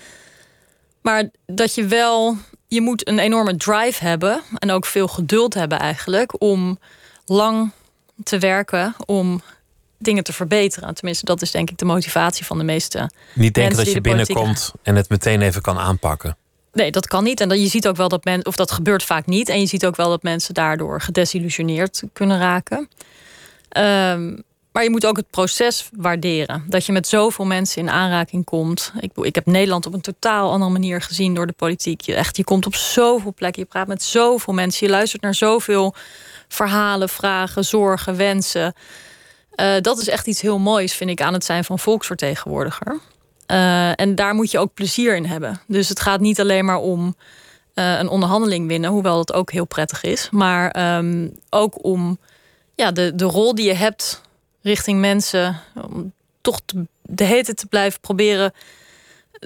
Maar dat je wel, je moet een enorme drive hebben en ook veel geduld hebben eigenlijk om lang te werken om dingen te verbeteren. Tenminste, dat is denk ik de motivatie van de meeste. Niet denken dat je binnenkomt en het meteen even kan aanpakken. Nee, dat kan niet. En dat, je ziet ook wel dat men, of dat gebeurt vaak niet. En je ziet ook wel dat mensen daardoor gedesillusioneerd kunnen raken. Um, maar je moet ook het proces waarderen. Dat je met zoveel mensen in aanraking komt. Ik, ik heb Nederland op een totaal andere manier gezien door de politiek. Je, echt, je komt op zoveel plekken. Je praat met zoveel mensen. Je luistert naar zoveel verhalen, vragen, zorgen, wensen. Uh, dat is echt iets heel moois, vind ik, aan het zijn van volksvertegenwoordiger. Uh, en daar moet je ook plezier in hebben. Dus het gaat niet alleen maar om uh, een onderhandeling winnen, hoewel dat ook heel prettig is. Maar um, ook om ja, de, de rol die je hebt richting mensen. Om toch de hele te blijven proberen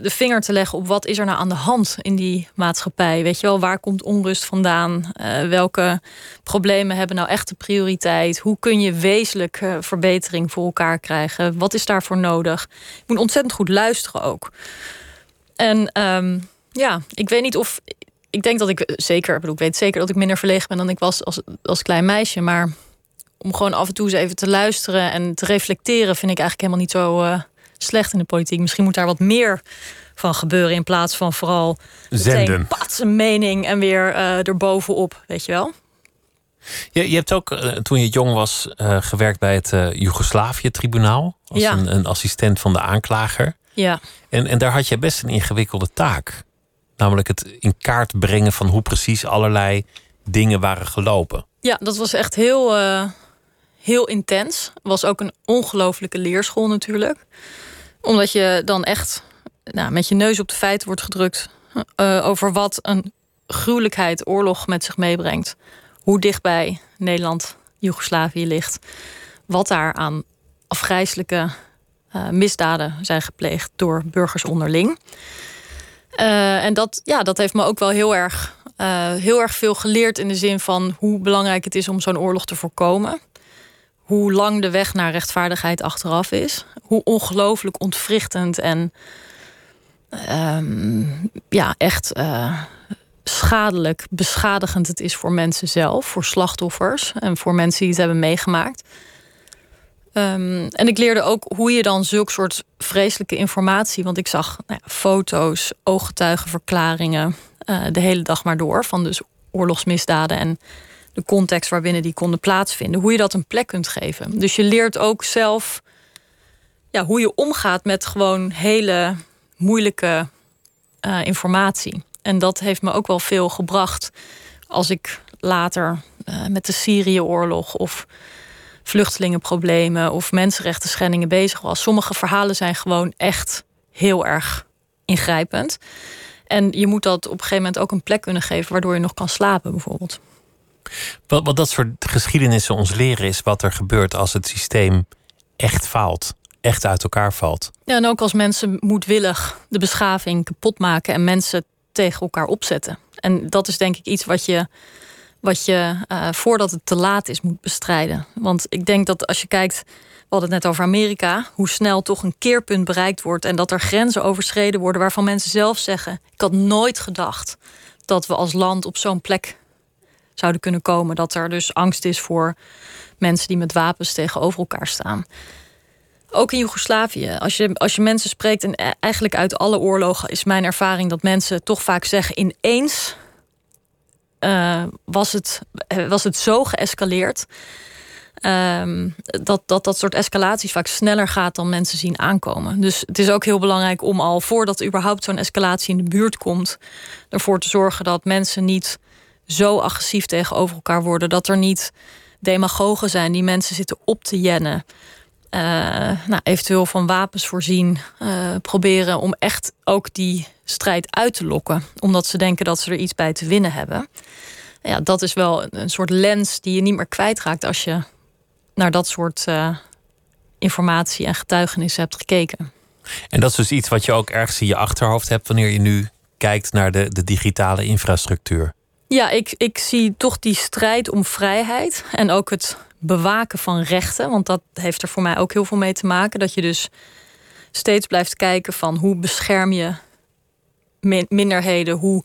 de vinger te leggen op wat is er nou aan de hand in die maatschappij. Weet je wel, waar komt onrust vandaan? Uh, welke problemen hebben nou echt de prioriteit? Hoe kun je wezenlijk uh, verbetering voor elkaar krijgen? Wat is daarvoor nodig? Je moet ontzettend goed luisteren ook. En um, ja, ik weet niet of. Ik denk dat ik zeker, ik, bedoel, ik weet zeker dat ik minder verlegen ben dan ik was als, als klein meisje. Maar om gewoon af en toe eens even te luisteren en te reflecteren, vind ik eigenlijk helemaal niet zo. Slecht in de politiek. Misschien moet daar wat meer van gebeuren in plaats van vooral zenden. Pats een mening en weer uh, erbovenop, weet je wel. Je, je hebt ook uh, toen je jong was uh, gewerkt bij het Joegoslavië-tribunaal als ja. een, een, assistent van de aanklager. Ja. En, en daar had je best een ingewikkelde taak. Namelijk het in kaart brengen van hoe precies allerlei dingen waren gelopen. Ja, dat was echt heel heel intens. Was ook een ongelofelijke leerschool natuurlijk. Omdat je dan echt nou, met je neus op de feiten wordt gedrukt uh, over wat een gruwelijkheid oorlog met zich meebrengt. Hoe dichtbij Nederland, Joegoslavië ligt. Wat daar aan afgrijzelijke uh, misdaden zijn gepleegd door burgers onderling. Uh, en dat, ja, dat heeft me ook wel heel erg, heel erg veel geleerd in de zin van hoe belangrijk het is om zo'n oorlog te voorkomen hoe lang de weg naar rechtvaardigheid achteraf is. Hoe ongelooflijk ontwrichtend en um, ja, echt uh, schadelijk, beschadigend het is voor mensen zelf, voor slachtoffers en voor mensen die het hebben meegemaakt. Um, en ik leerde ook hoe je dan zulk soort vreselijke informatie, want ik zag nou ja, foto's, ooggetuigenverklaringen, uh, de hele dag maar door van dus oorlogsmisdaden en de context waarbinnen die konden plaatsvinden, hoe je dat een plek kunt geven. Dus je leert ook zelf ja, hoe je omgaat met gewoon hele moeilijke uh, informatie. En dat heeft me ook wel veel gebracht als ik later uh, met de Syrië-oorlog of vluchtelingenproblemen of mensenrechten schendingen bezig was. Sommige verhalen zijn gewoon echt heel erg ingrijpend. En je moet dat op een gegeven moment ook een plek kunnen geven waardoor je nog kan slapen, bijvoorbeeld. Wat, wat dat soort geschiedenissen ons leren is wat er gebeurt als het systeem echt faalt, echt uit elkaar valt. Ja, en ook als mensen moedwillig de beschaving kapot maken en mensen tegen elkaar opzetten. En dat is denk ik iets wat je, wat je uh, voordat het te laat is moet bestrijden. Want ik denk dat als je kijkt, we hadden het net over Amerika, hoe snel toch een keerpunt bereikt wordt en dat er grenzen overschreden worden waarvan mensen zelf zeggen: Ik had nooit gedacht dat we als land op zo'n plek zouden kunnen komen. Dat er dus angst is voor mensen die met wapens tegenover elkaar staan. Ook in Joegoslavië, als je, als je mensen spreekt, en e- eigenlijk uit alle oorlogen, is mijn ervaring dat mensen toch vaak zeggen: ineens uh, was, het, was het zo geëscaleerd. Um, dat, dat dat soort escalaties vaak sneller gaat dan mensen zien aankomen. Dus het is ook heel belangrijk om al voordat überhaupt zo'n escalatie in de buurt komt, ervoor te zorgen dat mensen niet zo agressief tegenover elkaar worden. Dat er niet demagogen zijn die mensen zitten op te jennen. Uh, nou, eventueel van wapens voorzien. Uh, proberen om echt ook die strijd uit te lokken. Omdat ze denken dat ze er iets bij te winnen hebben. Ja, dat is wel een soort lens die je niet meer kwijtraakt als je naar dat soort uh, informatie en getuigenissen hebt gekeken. En dat is dus iets wat je ook ergens in je achterhoofd hebt wanneer je nu kijkt naar de, de digitale infrastructuur. Ja, ik, ik zie toch die strijd om vrijheid en ook het bewaken van rechten. Want dat heeft er voor mij ook heel veel mee te maken. Dat je dus steeds blijft kijken van hoe bescherm je minderheden, hoe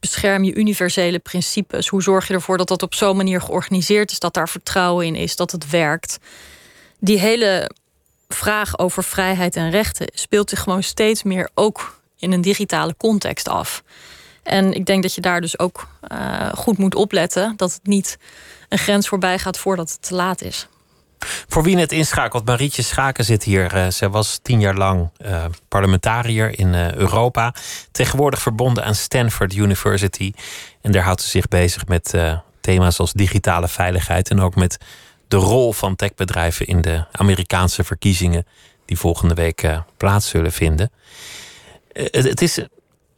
bescherm je universele principes, hoe zorg je ervoor dat dat op zo'n manier georganiseerd is, dat daar vertrouwen in is, dat het werkt. Die hele vraag over vrijheid en rechten speelt zich gewoon steeds meer ook in een digitale context af. En ik denk dat je daar dus ook uh, goed moet opletten dat het niet een grens voorbij gaat voordat het te laat is. Voor wie net inschakelt, Marietje Schaken zit hier. Uh, zij was tien jaar lang uh, parlementariër in Europa. Tegenwoordig verbonden aan Stanford University. En daar houdt ze zich bezig met thema's als digitale veiligheid. En ook met de rol van techbedrijven in de Amerikaanse verkiezingen die volgende week plaats zullen vinden. Het, is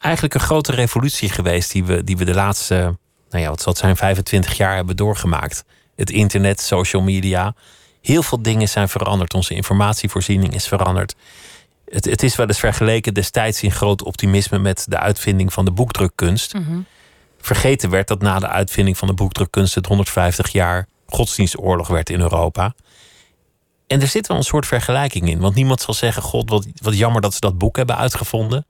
eigenlijk een grote revolutie geweest die we, die we de laatste, nou ja, wat zal het zijn, 25 jaar hebben doorgemaakt. Het internet, social media. Heel veel dingen zijn veranderd. Onze informatievoorziening is veranderd. Het, het is wel eens vergeleken destijds in groot optimisme met de uitvinding van de boekdrukkunst. Mm Vergeten werd dat na de uitvinding van de boekdrukkunst het 150 jaar godsdienstoorlog werd in Europa. En er zit wel een soort vergelijking in. Want niemand zal zeggen: God, wat, wat jammer dat ze dat boek hebben uitgevonden.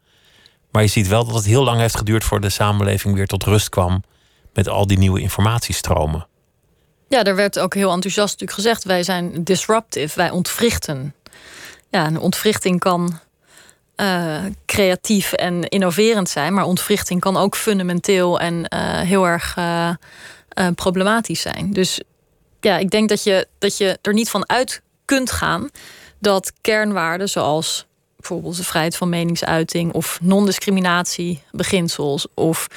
Maar je ziet wel dat het heel lang heeft geduurd voor de samenleving weer tot rust kwam. met al die nieuwe informatiestromen. Ja, er werd ook heel enthousiast natuurlijk gezegd: wij zijn disruptive, wij ontwrichten. Ja, een ontwrichting kan uh, creatief en innoverend zijn, maar ontwrichting kan ook fundamenteel en uh, heel erg uh, problematisch zijn. Dus ja, ik denk dat je, dat je er niet van uit kunt gaan dat kernwaarden zoals bijvoorbeeld de vrijheid van meningsuiting of non-discriminatie beginsels of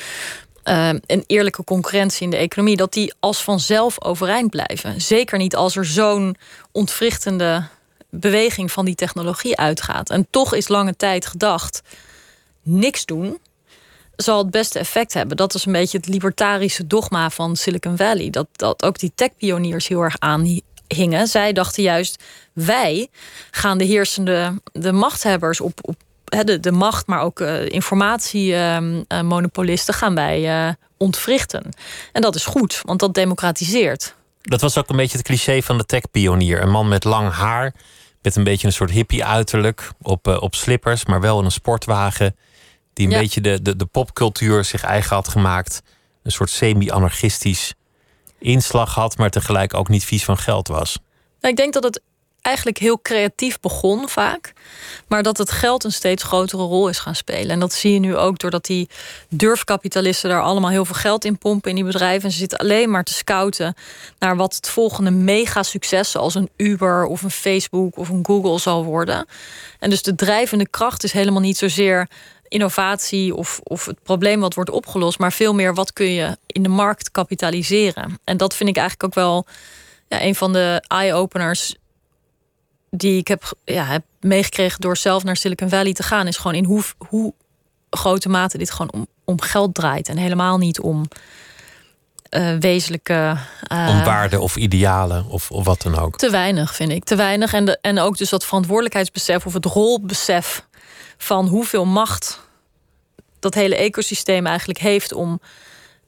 uh, een eerlijke concurrentie in de economie, dat die als vanzelf overeind blijven. Zeker niet als er zo'n ontwrichtende beweging van die technologie uitgaat. En toch is lange tijd gedacht: niks doen zal het beste effect hebben. Dat is een beetje het libertarische dogma van Silicon Valley. Dat, dat ook die tech-pioniers heel erg aanhingen. Zij dachten juist: wij gaan de heersende, de machthebbers op, op de, de macht, maar ook uh, informatiemonopolisten gaan wij uh, ontwrichten. En dat is goed, want dat democratiseert. Dat was ook een beetje het cliché van de tech-pionier. Een man met lang haar, met een beetje een soort hippie-uiterlijk, op, op slippers, maar wel in een sportwagen. Die een beetje de, de, de popcultuur zich eigen had gemaakt. Een soort semi-anarchistisch inslag had, maar tegelijk ook niet vies van geld was. Nou, ik denk dat het eigenlijk heel creatief begon vaak. Maar dat het geld een steeds grotere rol is gaan spelen. En dat zie je nu ook doordat die durfkapitalisten daar allemaal heel veel geld in pompen in die bedrijven. En ze zitten alleen maar te scouten naar wat het volgende mega succes, zoals een Uber of een Facebook of een Google zal worden. En dus de drijvende kracht is helemaal niet zozeer innovatie of, of het probleem wat wordt opgelost, maar veel meer wat kun je in de markt kapitaliseren. En dat vind ik eigenlijk ook wel ja, een van de eye-openers die ik heb, ja, heb meegekregen door zelf naar Silicon Valley te gaan, is gewoon in hoe, hoe grote mate dit gewoon om, om geld draait en helemaal niet om uh, wezenlijke. Uh, om waarden of idealen of, of wat dan ook. Te weinig, vind ik. Te weinig. En, de, en ook dus dat verantwoordelijkheidsbesef of het rolbesef van hoeveel macht dat hele ecosysteem eigenlijk heeft om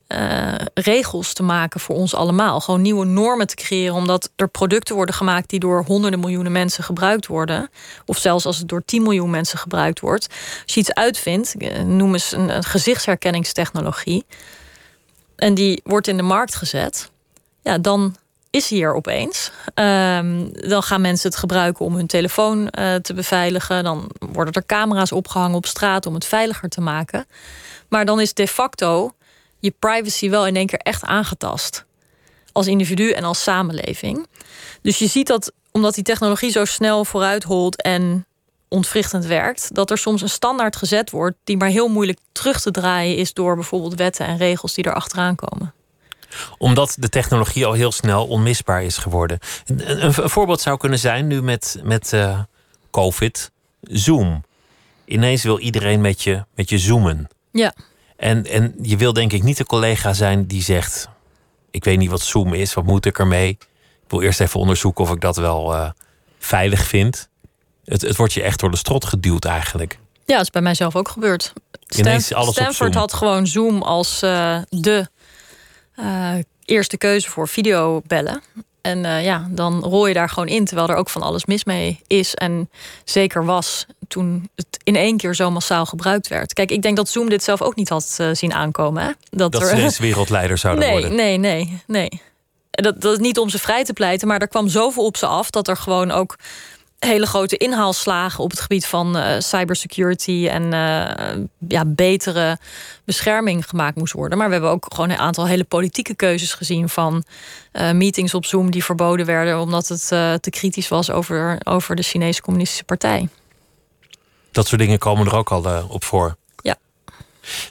uh, regels te maken voor ons allemaal. Gewoon nieuwe normen te creëren, omdat er producten worden gemaakt die door honderden miljoenen mensen gebruikt worden. Of zelfs als het door 10 miljoen mensen gebruikt wordt. Als je iets uitvindt, eh, noem eens een, een gezichtsherkenningstechnologie. En die wordt in de markt gezet. Ja, dan is hier opeens. Um, dan gaan mensen het gebruiken om hun telefoon uh, te beveiligen. Dan worden er camera's opgehangen op straat om het veiliger te maken. Maar dan is de facto je privacy wel in één keer echt aangetast. Als individu en als samenleving. Dus je ziet dat omdat die technologie zo snel vooruit holt en ontwrichtend werkt, dat er soms een standaard gezet wordt die maar heel moeilijk terug te draaien is door bijvoorbeeld wetten en regels die er achteraan komen omdat de technologie al heel snel onmisbaar is geworden. Een, een, voorbeeld zou kunnen zijn nu met, met uh, COVID, Zoom. Ineens wil iedereen met je, met je zoomen. Ja. En, en je wil denk ik niet de collega zijn die zegt: Ik weet niet wat Zoom is, wat moet ik ermee? Ik wil eerst even onderzoeken of ik dat wel uh, veilig vind. Het, het wordt je echt door de strot geduwd eigenlijk. Ja, dat is bij mijzelf ook gebeurd. Ineens alles Stanford had gewoon Zoom als uh, de uh, eerste keuze voor videobellen. En uh, ja, dan rol je daar gewoon in, terwijl er ook van alles mis mee is. En zeker was toen het in één keer zo massaal gebruikt werd. Kijk, ik denk dat Zoom dit zelf ook niet had uh, zien aankomen. Hè? Dat, dat er... ze wereldleider zouden nee, worden. Nee, nee, nee. Dat, dat is niet om ze vrij te pleiten, maar er kwam zoveel op ze af dat er gewoon ook hele grote inhaalslagen op het gebied van uh, cybersecurity en uh, ja, betere bescherming gemaakt moest worden. Maar we hebben ook gewoon een aantal hele politieke keuzes gezien van uh, meetings op Zoom die verboden werden omdat het te kritisch was over, over de Chinese Communistische Partij. Dat soort dingen komen er ook al op voor. Ja.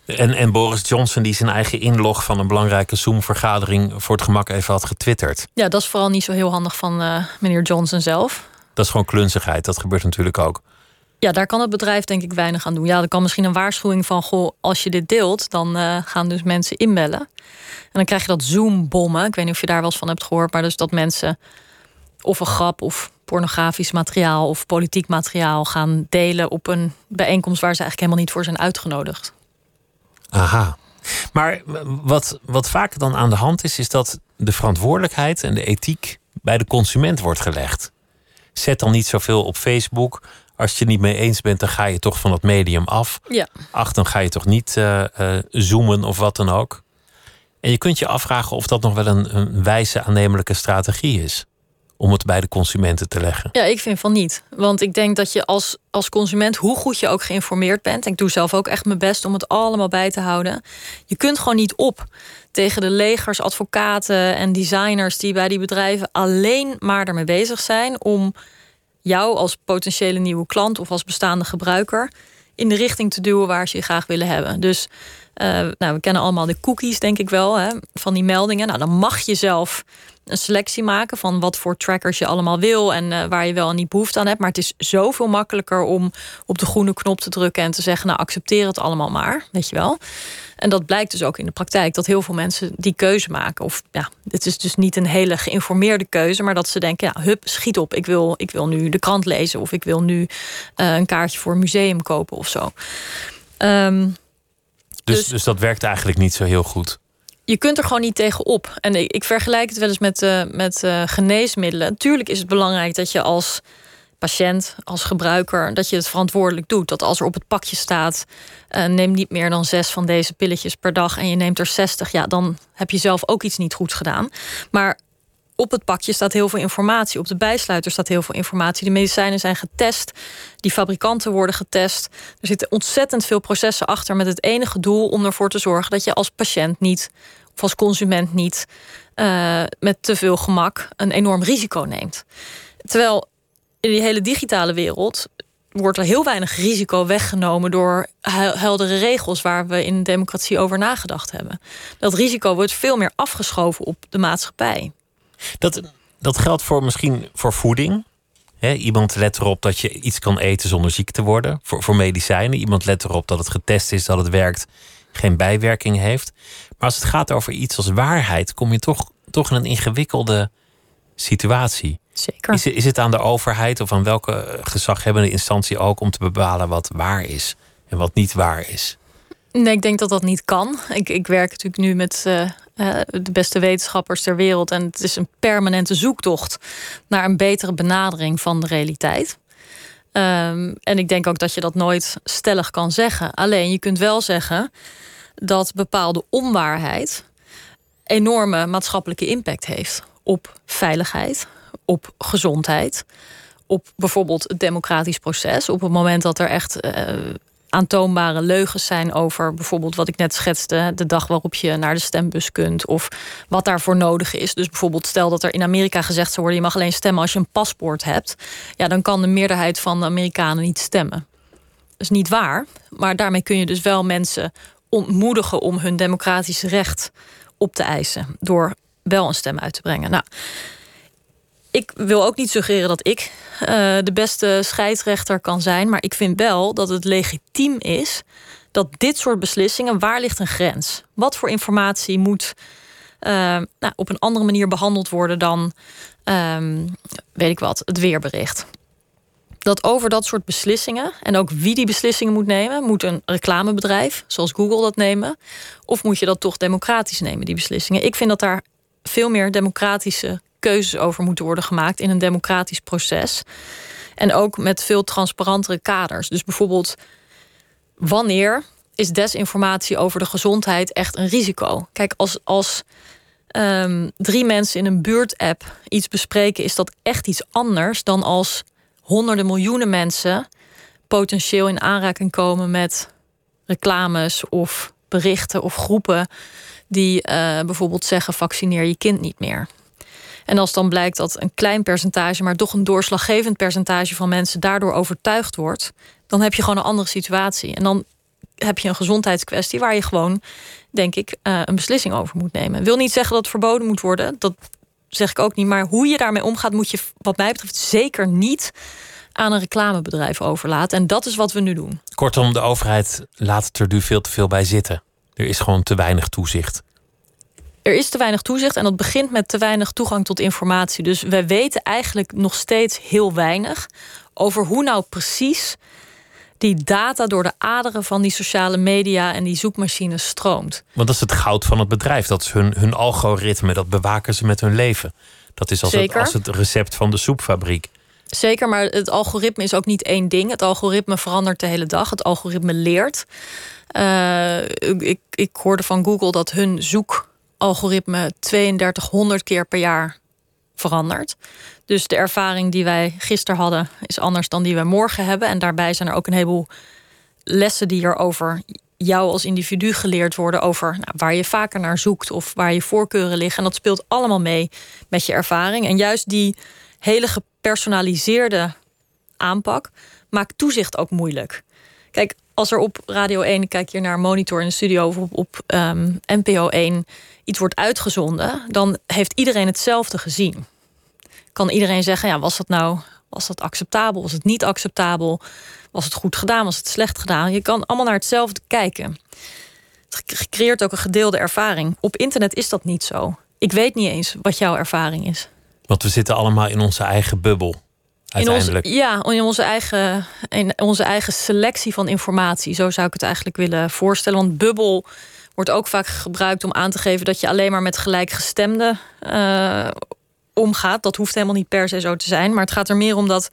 En, en Boris Johnson, die zijn eigen inlog van een belangrijke Zoom-vergadering voor het gemak even had getwitterd. Ja, dat is vooral niet zo heel handig van meneer Johnson zelf. Dat is gewoon klunzigheid. Dat gebeurt natuurlijk ook. Ja, daar kan het bedrijf denk ik weinig aan doen. Ja, er kan misschien een waarschuwing van... goh, als je dit deelt, dan uh, gaan dus mensen inbellen. En dan krijg je dat Zoom-bommen. Ik weet niet of je daar wel eens van hebt gehoord... maar dus dat mensen of een grap of pornografisch materiaal... of politiek materiaal gaan delen op een bijeenkomst... waar ze eigenlijk helemaal niet voor zijn uitgenodigd. Aha. Maar wat, wat vaak dan aan de hand is... is dat de verantwoordelijkheid en de ethiek bij de consument wordt gelegd. Zet dan niet zoveel op Facebook als je het niet mee eens bent, dan ga je toch van het medium af. Ja. Ach, dan ga je toch niet uh, uh, zoomen of wat dan ook. En je kunt je afvragen of dat nog wel een, een wijze aannemelijke strategie is. Om het bij de consumenten te leggen. Ja, ik vind van niet. Want ik denk dat je als, als consument, hoe goed je ook geïnformeerd bent. En ik doe zelf ook echt mijn best om het allemaal bij te houden. Je kunt gewoon niet op tegen de legers, advocaten en designers die bij die bedrijven alleen maar ermee bezig zijn om jou als potentiële nieuwe klant of als bestaande gebruiker in de richting te duwen waar ze je graag willen hebben. Dus uh, nou, we kennen allemaal de cookies, denk ik wel, hè, van die meldingen. Nou, dan mag je zelf een selectie maken van wat voor trackers je allemaal wil en uh, waar je wel en niet behoefte aan hebt. Maar het is zoveel makkelijker om op de groene knop te drukken en te zeggen: Nou, accepteer het allemaal maar. Weet je wel. En dat blijkt dus ook in de praktijk dat heel veel mensen die keuze maken. Of ja, het is dus niet een hele geïnformeerde keuze, maar dat ze denken: ja, hup, schiet op. Ik wil, ik wil nu de krant lezen of ik wil nu uh, een kaartje voor een museum kopen of zo. Um, dus, dus, dus dat werkt eigenlijk niet zo heel goed je kunt er gewoon niet tegen op. En ik, vergelijk het wel eens met, uh, met uh, geneesmiddelen. Tuurlijk is het belangrijk dat je als patiënt, als gebruiker, dat je het verantwoordelijk doet. Dat als er op het pakje staat, uh, neem niet meer dan zes van deze pilletjes per dag en je neemt er 60, ja, dan heb je zelf ook iets niet goed gedaan. Maar op het pakje staat heel veel informatie. Op de bijsluiter staat heel veel informatie. De medicijnen zijn getest. Die fabrikanten worden getest. Er zitten ontzettend veel processen achter met het enige doel om ervoor te zorgen dat je als patiënt niet of als consument niet uh, met te veel gemak een enorm risico neemt. Terwijl in die hele digitale wereld wordt er heel weinig risico weggenomen door heldere regels waar we in democratie over nagedacht hebben. Dat risico wordt veel meer afgeschoven op de maatschappij. Dat, dat geldt voor misschien voor voeding. iemand let erop dat je iets kan eten zonder ziek te worden. Voor, voor medicijnen. Iemand let erop dat het getest is, dat het werkt, geen bijwerking heeft. Maar als het gaat over iets als waarheid, kom je toch, toch in een ingewikkelde situatie. Zeker. Is, is het aan de overheid of aan welke gezaghebbende instantie ook om te bepalen wat waar is en wat niet waar is? Nee, ik denk dat dat niet kan. Ik, ik werk natuurlijk nu met uh, de beste wetenschappers ter wereld. En het is een permanente zoektocht naar een betere benadering van de realiteit. Um, en ik denk ook dat je dat nooit stellig kan zeggen. Alleen je kunt wel zeggen dat bepaalde onwaarheid enorme maatschappelijke impact heeft op veiligheid, op gezondheid, op bijvoorbeeld het democratisch proces. Op het moment dat er echt uh, aantoonbare leugens zijn over bijvoorbeeld wat ik net schetste, de dag waarop je naar de stembus kunt of wat daarvoor nodig is. Dus bijvoorbeeld stel dat er in Amerika gezegd zou worden: je mag alleen stemmen als je een paspoort hebt. Ja, dan kan de meerderheid van de Amerikanen niet stemmen. Dat is niet waar, maar daarmee kun je dus wel mensen ontmoedigen om hun democratische recht op te eisen door wel een stem uit te brengen. Nou, ik wil ook niet suggereren dat ik uh, de beste scheidsrechter kan zijn, maar ik vind wel dat het legitiem is dat dit soort beslissingen, waar ligt een grens? Wat voor informatie moet uh, nou, op een andere manier behandeld worden dan, um, weet ik wat, het weerbericht? dat over dat soort beslissingen en ook wie die beslissingen moet nemen, moet een reclamebedrijf zoals Google dat nemen, of moet je dat toch democratisch nemen, die beslissingen? Ik vind dat daar veel meer democratische keuzes over moeten worden gemaakt in een democratisch proces. En ook met veel transparantere kaders. Dus bijvoorbeeld, wanneer is desinformatie over de gezondheid echt een risico? Kijk, als, als um, drie mensen in een buurtapp iets bespreken, is dat echt iets anders dan als honderden miljoenen mensen potentieel in aanraking komen met reclames of berichten of groepen die uh, bijvoorbeeld zeggen: vaccineer je kind niet meer. En als dan blijkt dat een klein percentage, maar toch een doorslaggevend percentage van mensen daardoor overtuigd wordt, dan heb je gewoon een andere situatie. En dan heb je een gezondheidskwestie waar je gewoon, denk ik, uh, een beslissing over moet nemen. Wil niet zeggen dat het verboden moet worden. Dat zeg ik ook niet. Maar hoe je daarmee omgaat, moet je, wat mij betreft, zeker niet aan een reclamebedrijf overlaten. En dat is wat we nu doen. Kortom, de overheid laat er nu veel te veel bij zitten. Er is gewoon te weinig toezicht. Er is te weinig toezicht en dat begint met te weinig toegang tot informatie. Dus we weten eigenlijk nog steeds heel weinig over hoe nou precies die data door de aderen van die sociale media en die zoekmachines stroomt. Want dat is het goud van het bedrijf. Dat is hun, hun algoritme. Dat bewaken ze met hun leven. Dat is als, het, als het recept van de soepfabriek. Zeker, maar het algoritme is ook niet één ding. Het algoritme verandert de hele dag. Het algoritme leert. Uh, ik, ik hoorde van Google dat hun zoekalgoritme 3200 keer per jaar verandert. Dus de ervaring die wij gisteren hadden is anders dan die we morgen hebben. En daarbij zijn er ook een heleboel lessen die er over jou als individu geleerd worden. Over nou, waar je vaker naar zoekt of waar je voorkeuren liggen. En dat speelt allemaal mee met je ervaring. En juist die hele gepersonaliseerde aanpak maakt toezicht ook moeilijk. Kijk, als er op Radio 1, kijk hier naar monitor in de studio of op, op um, NPO 1 iets wordt uitgezonden, dan heeft iedereen hetzelfde gezien. Kan iedereen zeggen, ja, was dat nou was dat acceptabel? Was het niet acceptabel? Was het goed gedaan? Was het slecht gedaan? Je kan allemaal naar hetzelfde kijken. Het creëert ook een gedeelde ervaring. Op internet is dat niet zo. Ik weet niet eens wat jouw ervaring is. Want we zitten allemaal in onze eigen bubbel. Uiteindelijk. In onze, ja, in onze, eigen, in onze eigen selectie van informatie. Zo zou ik het eigenlijk willen voorstellen. Want bubbel wordt ook vaak gebruikt om aan te geven dat je alleen maar met gelijkgestemden uh, omgaat. Dat hoeft helemaal niet per se zo te zijn. Maar het gaat er meer om dat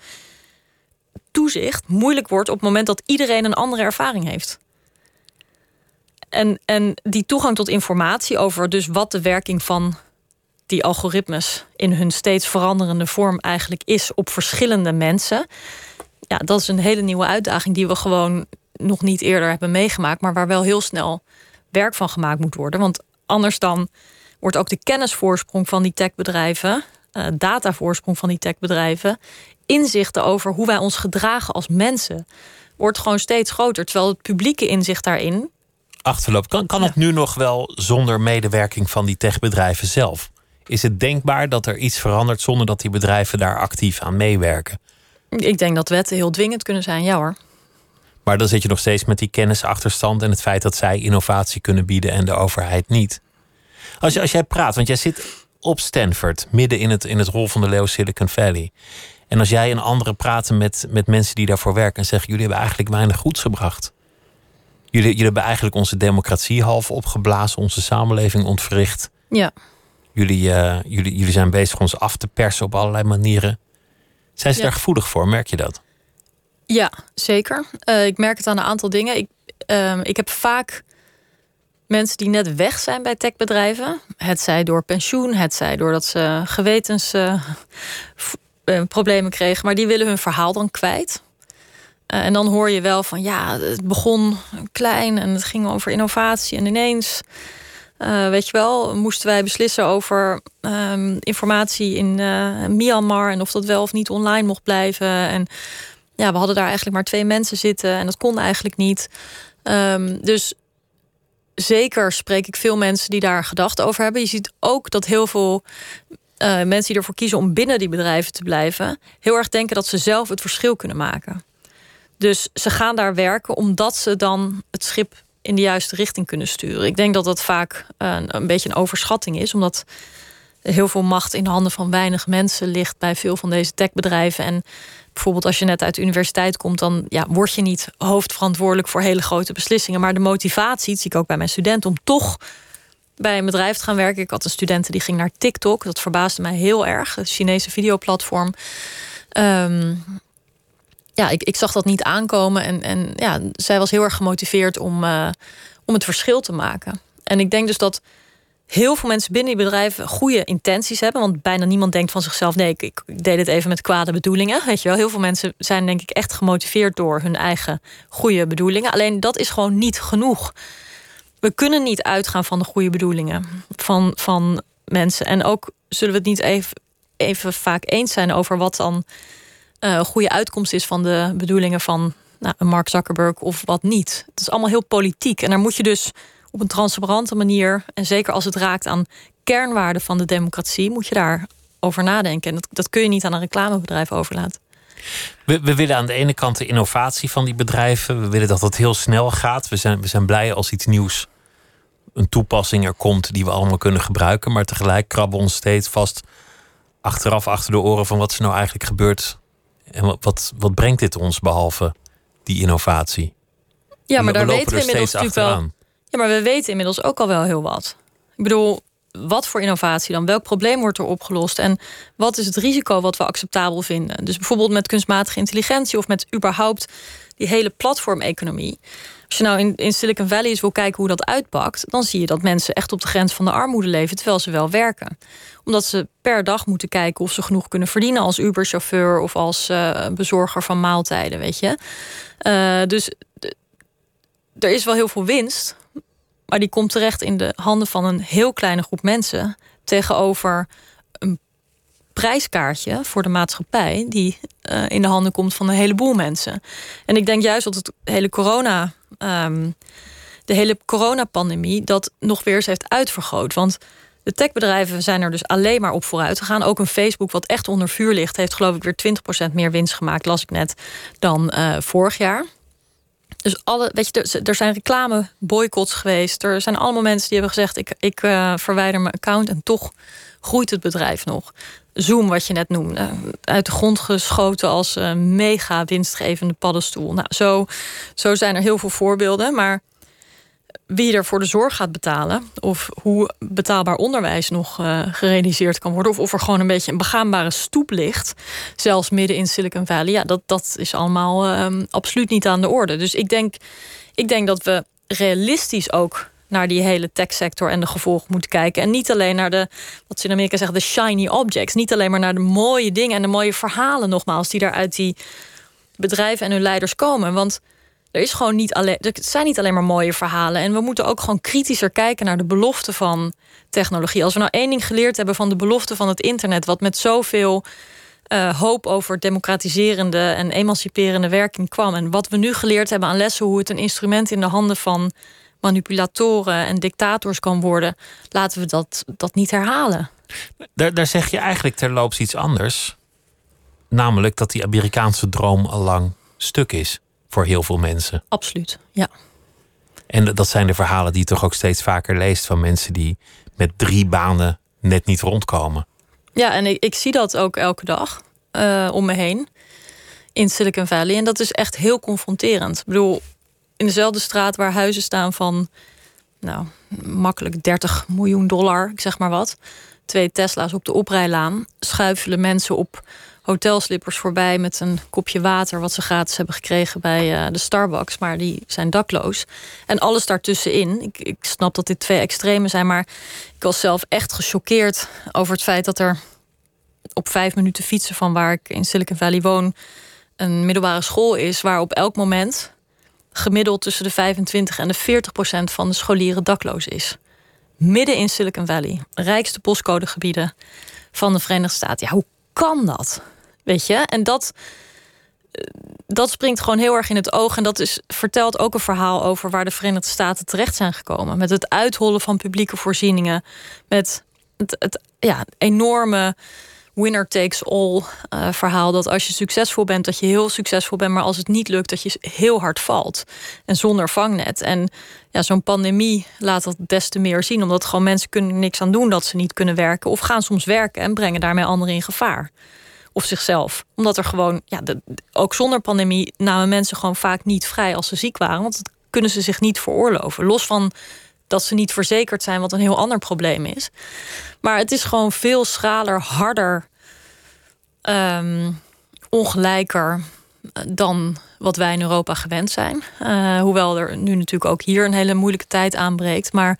toezicht moeilijk wordt op het moment dat iedereen een andere ervaring heeft. En, en die toegang tot informatie over dus wat de werking van die algoritmes in hun steeds veranderende vorm eigenlijk is op verschillende mensen. Ja, dat is een hele nieuwe uitdaging die we gewoon nog niet eerder hebben meegemaakt, maar waar wel heel snel werk van gemaakt moet worden. Want anders dan wordt ook de kennisvoorsprong van die techbedrijven, uh, datavoorsprong van die techbedrijven, inzichten over hoe wij ons gedragen als mensen, wordt gewoon steeds groter. Terwijl het publieke inzicht daarin. Achterloop. Kan, kan het nu nog wel zonder medewerking van die techbedrijven zelf? Is het denkbaar dat er iets verandert zonder dat die bedrijven daar actief aan meewerken? Ik denk dat wetten heel dwingend kunnen zijn, ja hoor. Maar dan zit je nog steeds met die kennisachterstand en het feit dat zij innovatie kunnen bieden en de overheid niet. Als, je, als jij praat, want jij zit op Stanford, midden in het, in het rol van de leeuw Silicon Valley. En als jij en anderen praten met, met mensen die daarvoor werken en zeggen: jullie hebben eigenlijk weinig goeds gebracht. Jullie, jullie hebben eigenlijk onze democratie half opgeblazen, onze samenleving ontwricht. Ja. Jullie, uh, jullie, jullie zijn bezig ons af te persen op allerlei manieren. Zijn ze daar gevoelig voor? Merk je dat? Ja, zeker. Uh, ik merk het aan een aantal dingen. Ik, uh, ik heb vaak mensen die net weg zijn bij techbedrijven. Het zij door pensioen, het zij doordat ze gewetensproblemen kregen. Maar die willen hun verhaal dan kwijt. en dan hoor je wel van ja, het begon klein en het ging over innovatie. En ineens uh, weet je wel, moesten wij beslissen over um, informatie in uh, Myanmar en of dat wel of niet online mocht blijven. En ja, we hadden daar eigenlijk maar twee mensen zitten en dat kon eigenlijk niet. Um, dus zeker spreek ik veel mensen die daar gedachten over hebben. Je ziet ook dat heel veel uh, mensen die ervoor kiezen om binnen die bedrijven te blijven, heel erg denken dat ze zelf het verschil kunnen maken. Dus ze gaan daar werken omdat ze dan het schip in de juiste richting kunnen sturen. Ik denk dat dat vaak een, een beetje een overschatting is, omdat heel veel macht in de handen van weinig mensen ligt bij veel van deze techbedrijven. En bijvoorbeeld als je net uit de universiteit komt, dan ja, word je niet hoofdverantwoordelijk voor hele grote beslissingen. Maar de motivatie, zie ik ook bij mijn studenten, om toch bij een bedrijf te gaan werken. Ik had een student die ging naar TikTok. Dat verbaasde mij heel erg. Het Chinese videoplatform. Um, ja, ik, ik zag dat niet aankomen. En, en ja, zij was heel erg gemotiveerd om, uh, om het verschil te maken. En ik denk dus dat heel veel mensen binnen die bedrijven goede intenties hebben. Want bijna niemand denkt van zichzelf: nee, ik, ik, deed het even met kwade bedoelingen. Weet je wel, heel veel mensen zijn denk ik echt gemotiveerd door hun eigen goede bedoelingen. Alleen dat is gewoon niet genoeg. We kunnen niet uitgaan van de goede bedoelingen van, van mensen. En ook zullen we het niet even, even vaak eens zijn over wat dan uh, goede uitkomst is van de bedoelingen van nou, Mark Zuckerberg of wat niet. Het is allemaal heel politiek. En daar moet je dus op een transparante manier. En zeker als het raakt aan kernwaarden van de democratie, moet je daar over nadenken. En dat, dat kun je niet aan een reclamebedrijf overlaten. We, we, willen aan de ene kant de innovatie van die bedrijven. We willen dat het heel snel gaat. We zijn, we zijn blij als iets nieuws, een toepassing er komt die we allemaal kunnen gebruiken. Maar tegelijk krabben we ons steeds vast achteraf achter de oren van wat is nou eigenlijk gebeurd. En wat, wat, brengt dit ons behalve die innovatie? Ja, maar daar weten we inmiddels natuurlijk wel. Ja, maar we weten inmiddels ook al wel heel wat. Ik bedoel, wat voor innovatie dan? Welk probleem wordt er opgelost? En wat is het risico wat we acceptabel vinden? Dus bijvoorbeeld met kunstmatige intelligentie of met überhaupt die hele platformeconomie. Als je nou in, in Silicon Valley eens wil kijken hoe dat uitpakt, dan zie je dat mensen echt op de grens van de armoede leven terwijl ze wel werken. Omdat ze per dag moeten kijken of ze genoeg kunnen verdienen als Uber-chauffeur of als uh, bezorger van maaltijden, weet je. Uh, dus er is wel heel veel winst, maar die komt terecht in de handen van een heel kleine groep mensen tegenover een prijskaartje voor de maatschappij die uh, in de handen komt van een heleboel mensen. En ik denk juist dat het hele corona, um, de hele coronapandemie dat nog weer eens heeft uitvergroot. Want de techbedrijven zijn er dus alleen maar op vooruit gegaan. Ook een Facebook, wat echt onder vuur ligt, heeft geloof ik weer 20% meer winst gemaakt, las ik net, dan uh, vorig jaar. Dus alle, weet je, er zijn reclame boycotts geweest. Er zijn allemaal mensen die hebben gezegd: ik, ik uh, verwijder mijn account en toch groeit het bedrijf nog. Zoom, wat je net noemde, uit de grond geschoten als uh, mega winstgevende paddenstoel. Nou, zo, zo zijn er heel veel voorbeelden. Maar wie er voor de zorg gaat betalen, of hoe betaalbaar onderwijs nog uh, gerealiseerd kan worden, of of er gewoon een beetje een begaanbare stoep ligt, zelfs midden in Silicon Valley, ja, dat, dat is allemaal uh, absoluut niet aan de orde. Dus ik denk, ik denk dat we realistisch ook naar die hele techsector en de gevolgen moeten kijken. En niet alleen naar de, wat ze in Amerika zeggen, de shiny objects. Niet alleen maar naar de mooie dingen en de mooie verhalen, nogmaals, die daar uit die bedrijven en hun leiders komen. Want er, is gewoon niet alleen, er zijn niet alleen maar mooie verhalen. En we moeten ook gewoon kritischer kijken naar de belofte van technologie. Als we nou één ding geleerd hebben van de belofte van het internet, wat met zoveel uh, hoop over democratiserende en emanciperende werking kwam. En wat we nu geleerd hebben aan lessen, hoe het een instrument in de handen van manipulatoren en dictators kan worden, laten we dat, dat niet herhalen. Daar, daar zeg je eigenlijk terloops iets anders. Namelijk dat die Amerikaanse droom al lang stuk is voor heel veel mensen. Absoluut, ja. En dat zijn de verhalen die je toch ook steeds vaker leest van mensen die met drie banen net niet rondkomen. Ja, en ik, ik zie dat ook elke dag uh, om me heen in Silicon Valley. En dat is echt heel confronterend. Ik bedoel, in dezelfde straat waar huizen staan van, nou, makkelijk 30 miljoen dollar, ik zeg maar wat. Twee Tesla's op de oprijlaan. Schuifelen mensen op hotelslippers voorbij met een kopje water wat ze gratis hebben gekregen bij uh, de Starbucks, maar die zijn dakloos. En alles daartussenin. Ik, ik snap dat dit twee extremen zijn, maar ik was zelf echt gechoqueerd over het feit dat er op vijf minuten fietsen van waar ik in Silicon Valley woon een middelbare school is, waar op elk moment gemiddeld tussen de 25 en de 40 procent van de scholieren dakloos is. Midden in Silicon Valley, rijkste postcodegebieden van de Verenigde Staten. Ja, hoe kan dat? Weet je? En dat, dat springt gewoon heel erg in het oog. En dat is, vertelt ook een verhaal over waar de Verenigde Staten terecht zijn gekomen. Met het uithollen van publieke voorzieningen. Met het, het ja, enorme winner takes all uh, verhaal. Dat als je succesvol bent, dat je heel succesvol bent. Maar als het niet lukt, dat je heel hard valt. En zonder vangnet. En ja, zo'n pandemie laat dat des te meer zien. Omdat gewoon mensen kunnen niks aan doen dat ze niet kunnen werken. Of gaan soms werken en brengen daarmee anderen in gevaar. Of zichzelf. Omdat er gewoon, ja, de, ook zonder pandemie namen mensen gewoon vaak niet vrij als ze ziek waren. Want dat kunnen ze zich niet veroorloven. Los van dat ze niet verzekerd zijn, wat een heel ander probleem is. Maar het is gewoon veel schaler, harder, um, ongelijker eh, dan wat wij in Europa gewend zijn. Uh, hoewel er nu natuurlijk ook hier een hele moeilijke tijd aanbreekt. Maar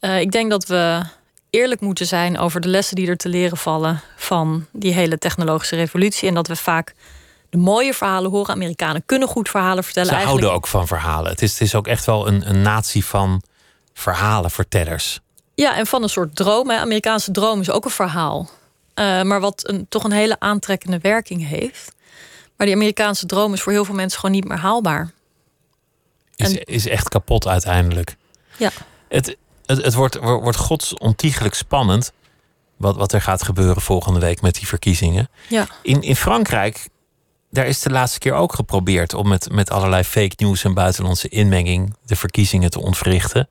uh, ik denk dat we eerlijk moeten zijn over de lessen die er te leren vallen van die hele technologische revolutie. En dat we vaak de mooie verhalen horen. Amerikanen kunnen goed verhalen vertellen. Ze houden ook van verhalen. Het is, het is ook echt wel een, een natie van verhalenvertellers. Ja, en van een soort droom. Hè. Amerikaanse droom is ook een verhaal. Uh, maar wat een, toch een hele aantrekkende werking heeft. Maar die Amerikaanse droom is voor heel veel mensen gewoon niet meer haalbaar. Is, en, is echt kapot uiteindelijk. Ja. Het, het, het wordt, wordt gods ontiegelijk spannend wat, wat er gaat gebeuren volgende week met die verkiezingen. Ja. In, in Frankrijk, daar is de laatste keer ook geprobeerd om met, met allerlei fake news en buitenlandse inmenging de verkiezingen te ontwrichten.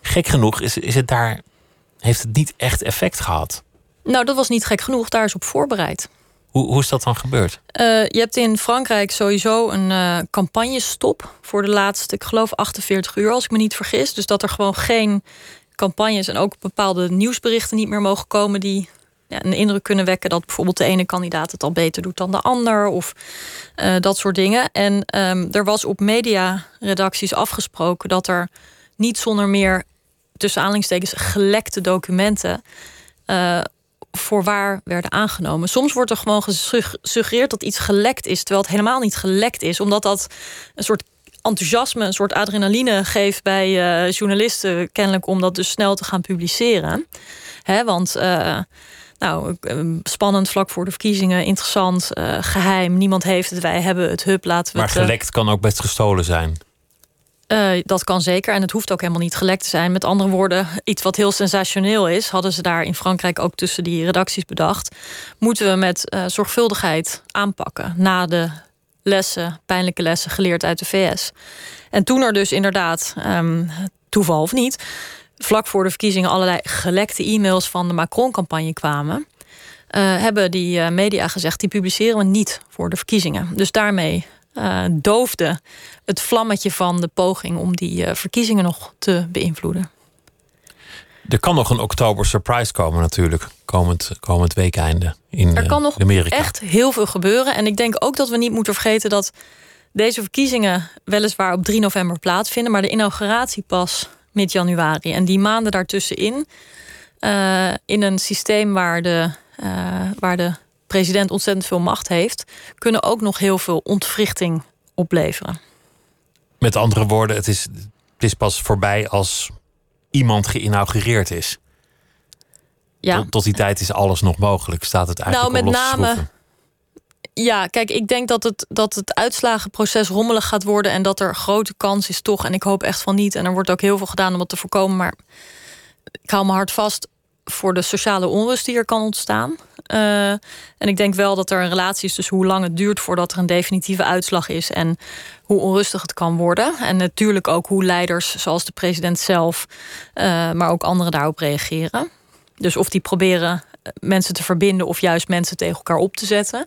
Gek genoeg is, is het daar, heeft het niet echt effect gehad. Nou, dat was niet gek genoeg. Daar is op voorbereid. Hoe, hoe is dat dan gebeurd? Uh, je hebt in Frankrijk sowieso een uh, campagnestop voor de laatste, ik geloof 48 uur, als ik me niet vergis. Dus dat er gewoon geen campagnes en ook bepaalde nieuwsberichten niet meer mogen komen die ja, een indruk kunnen wekken dat bijvoorbeeld de ene kandidaat het al beter doet dan de ander of uh, dat soort dingen. En um, er was op mediaredacties afgesproken dat er niet zonder meer tussen aanhalingstekens gelekte documenten voorwaar werden aangenomen. Soms wordt er gewoon gesuggereerd dat iets gelekt is, terwijl het helemaal niet gelekt is, omdat dat een soort enthousiasme, een soort adrenaline geeft bij uh, journalisten, kennelijk om dat dus snel te gaan publiceren. Hè, want uh, nou, spannend vlak voor de verkiezingen, interessant, uh, geheim, niemand heeft het, wij hebben het, hup, laten we maar het... gelekt kan ook best gestolen zijn. Uh, dat kan zeker en het hoeft ook helemaal niet gelekt te zijn. Met andere woorden, iets wat heel sensationeel is, hadden ze daar in Frankrijk ook tussen die redacties bedacht. Moeten we met uh, zorgvuldigheid aanpakken na de lessen, pijnlijke lessen geleerd uit de VS. En toen er dus inderdaad, um, toeval of niet, vlak voor de verkiezingen allerlei gelekte e-mails van de Macron-campagne kwamen. Uh, hebben die media gezegd: die publiceren we niet voor de verkiezingen. Dus daarmee uh, doofde het vlammetje van de poging om die uh, verkiezingen nog te beïnvloeden. Er kan nog een oktober surprise komen natuurlijk, komend, komend weekeinde in Er kan nog Amerika. echt heel veel gebeuren. En ik denk ook dat we niet moeten vergeten dat deze verkiezingen weliswaar op 3 november plaatsvinden, maar de inauguratie pas mid-januari. En die maanden daartussenin, uh, in een systeem waar de, waar de president ontzettend veel macht heeft, kunnen ook nog heel veel ontwrichting opleveren. Met andere woorden, het is, het is pas voorbij als iemand geïnaugureerd is. Ja. Tot, tot die tijd is alles nog mogelijk. Staat het eigenlijk nou, met name. Ja, kijk, ik denk dat het, dat het uitslagenproces rommelig gaat worden en dat er grote kans is toch. En ik hoop echt van niet. En er wordt ook heel veel gedaan om dat te voorkomen. Maar ik hou me hard vast voor de sociale onrust die er kan ontstaan. Uh, en ik denk wel dat er een relatie is tussen hoe lang het duurt voordat er een definitieve uitslag is en hoe onrustig het kan worden. En natuurlijk ook hoe leiders, zoals de president zelf, uh, maar ook anderen daarop reageren. Dus of die proberen mensen te verbinden of juist mensen tegen elkaar op te zetten.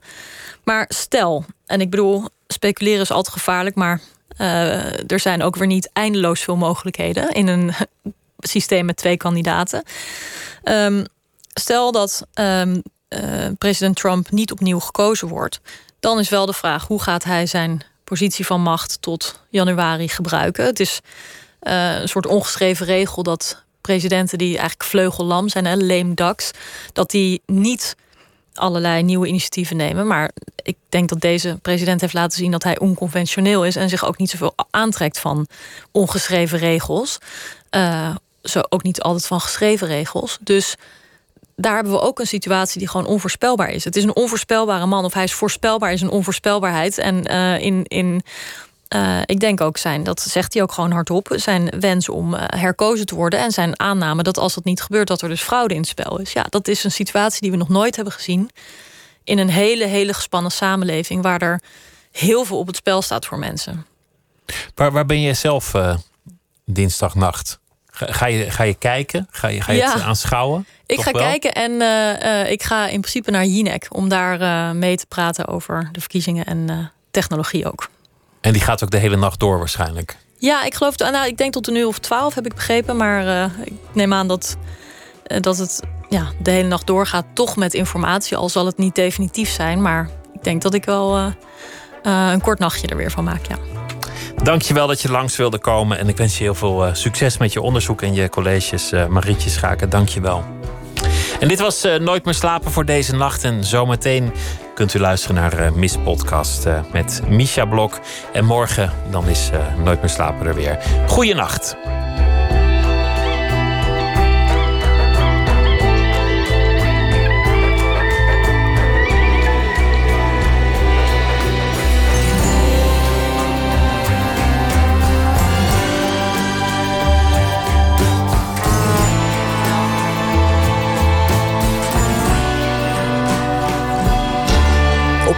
Maar stel, en ik bedoel, speculeren is altijd gevaarlijk, maar er zijn ook weer niet eindeloos veel mogelijkheden in een systeem met twee kandidaten. Um, stel dat um, uh, president Trump niet opnieuw gekozen wordt, dan is wel de vraag hoe gaat hij zijn positie van macht tot januari gebruiken. Het is uh, een soort ongeschreven regel dat presidenten die eigenlijk vleugellam zijn, hè, lame ducks, dat die niet allerlei nieuwe initiatieven nemen. Maar ik denk dat deze president heeft laten zien dat hij onconventioneel is en zich ook niet zoveel aantrekt van ongeschreven regels. Uh, zo ook niet altijd van geschreven regels. Dus daar hebben we ook een situatie die gewoon onvoorspelbaar is. Het is een onvoorspelbare man, of hij is voorspelbaar, is een onvoorspelbaarheid. En uh, in. in uh, ik denk ook zijn, dat zegt hij ook gewoon hardop, zijn wens om uh, herkozen te worden en zijn aanname dat als dat niet gebeurt, dat er dus fraude in het spel is. Ja, dat is een situatie die we nog nooit hebben gezien in een hele, hele gespannen samenleving waar er heel veel op het spel staat voor mensen. Waar, waar ben je zelf uh, dinsdagnacht? Ga, ga, je, ga je kijken? Ga je, ga je Ja. het aanschouwen? Ik Toch ga wel? kijken en eh, eh, ik ga in principe naar Jinek om daar eh, mee te praten over de verkiezingen en technologie ook. En die gaat ook de hele nacht door waarschijnlijk. Ja, ik geloof, nou, ik denk tot een uur of twaalf heb ik begrepen, maar ik neem aan dat, dat het ja, de hele nacht doorgaat, toch met informatie, al zal het niet definitief zijn. Maar ik denk dat ik wel een kort nachtje er weer van maak. Ja. Dankjewel dat je langs wilde komen. En ik wens je heel veel eh, succes met je onderzoek en je colleges. eh Marietje Schaken, dankjewel. En dit was eh, Nooit meer slapen voor deze nacht. En zometeen kunt u luisteren naar Miss Podcast met Misha Blok. En morgen dan is Nooit meer slapen er weer. Goeienacht.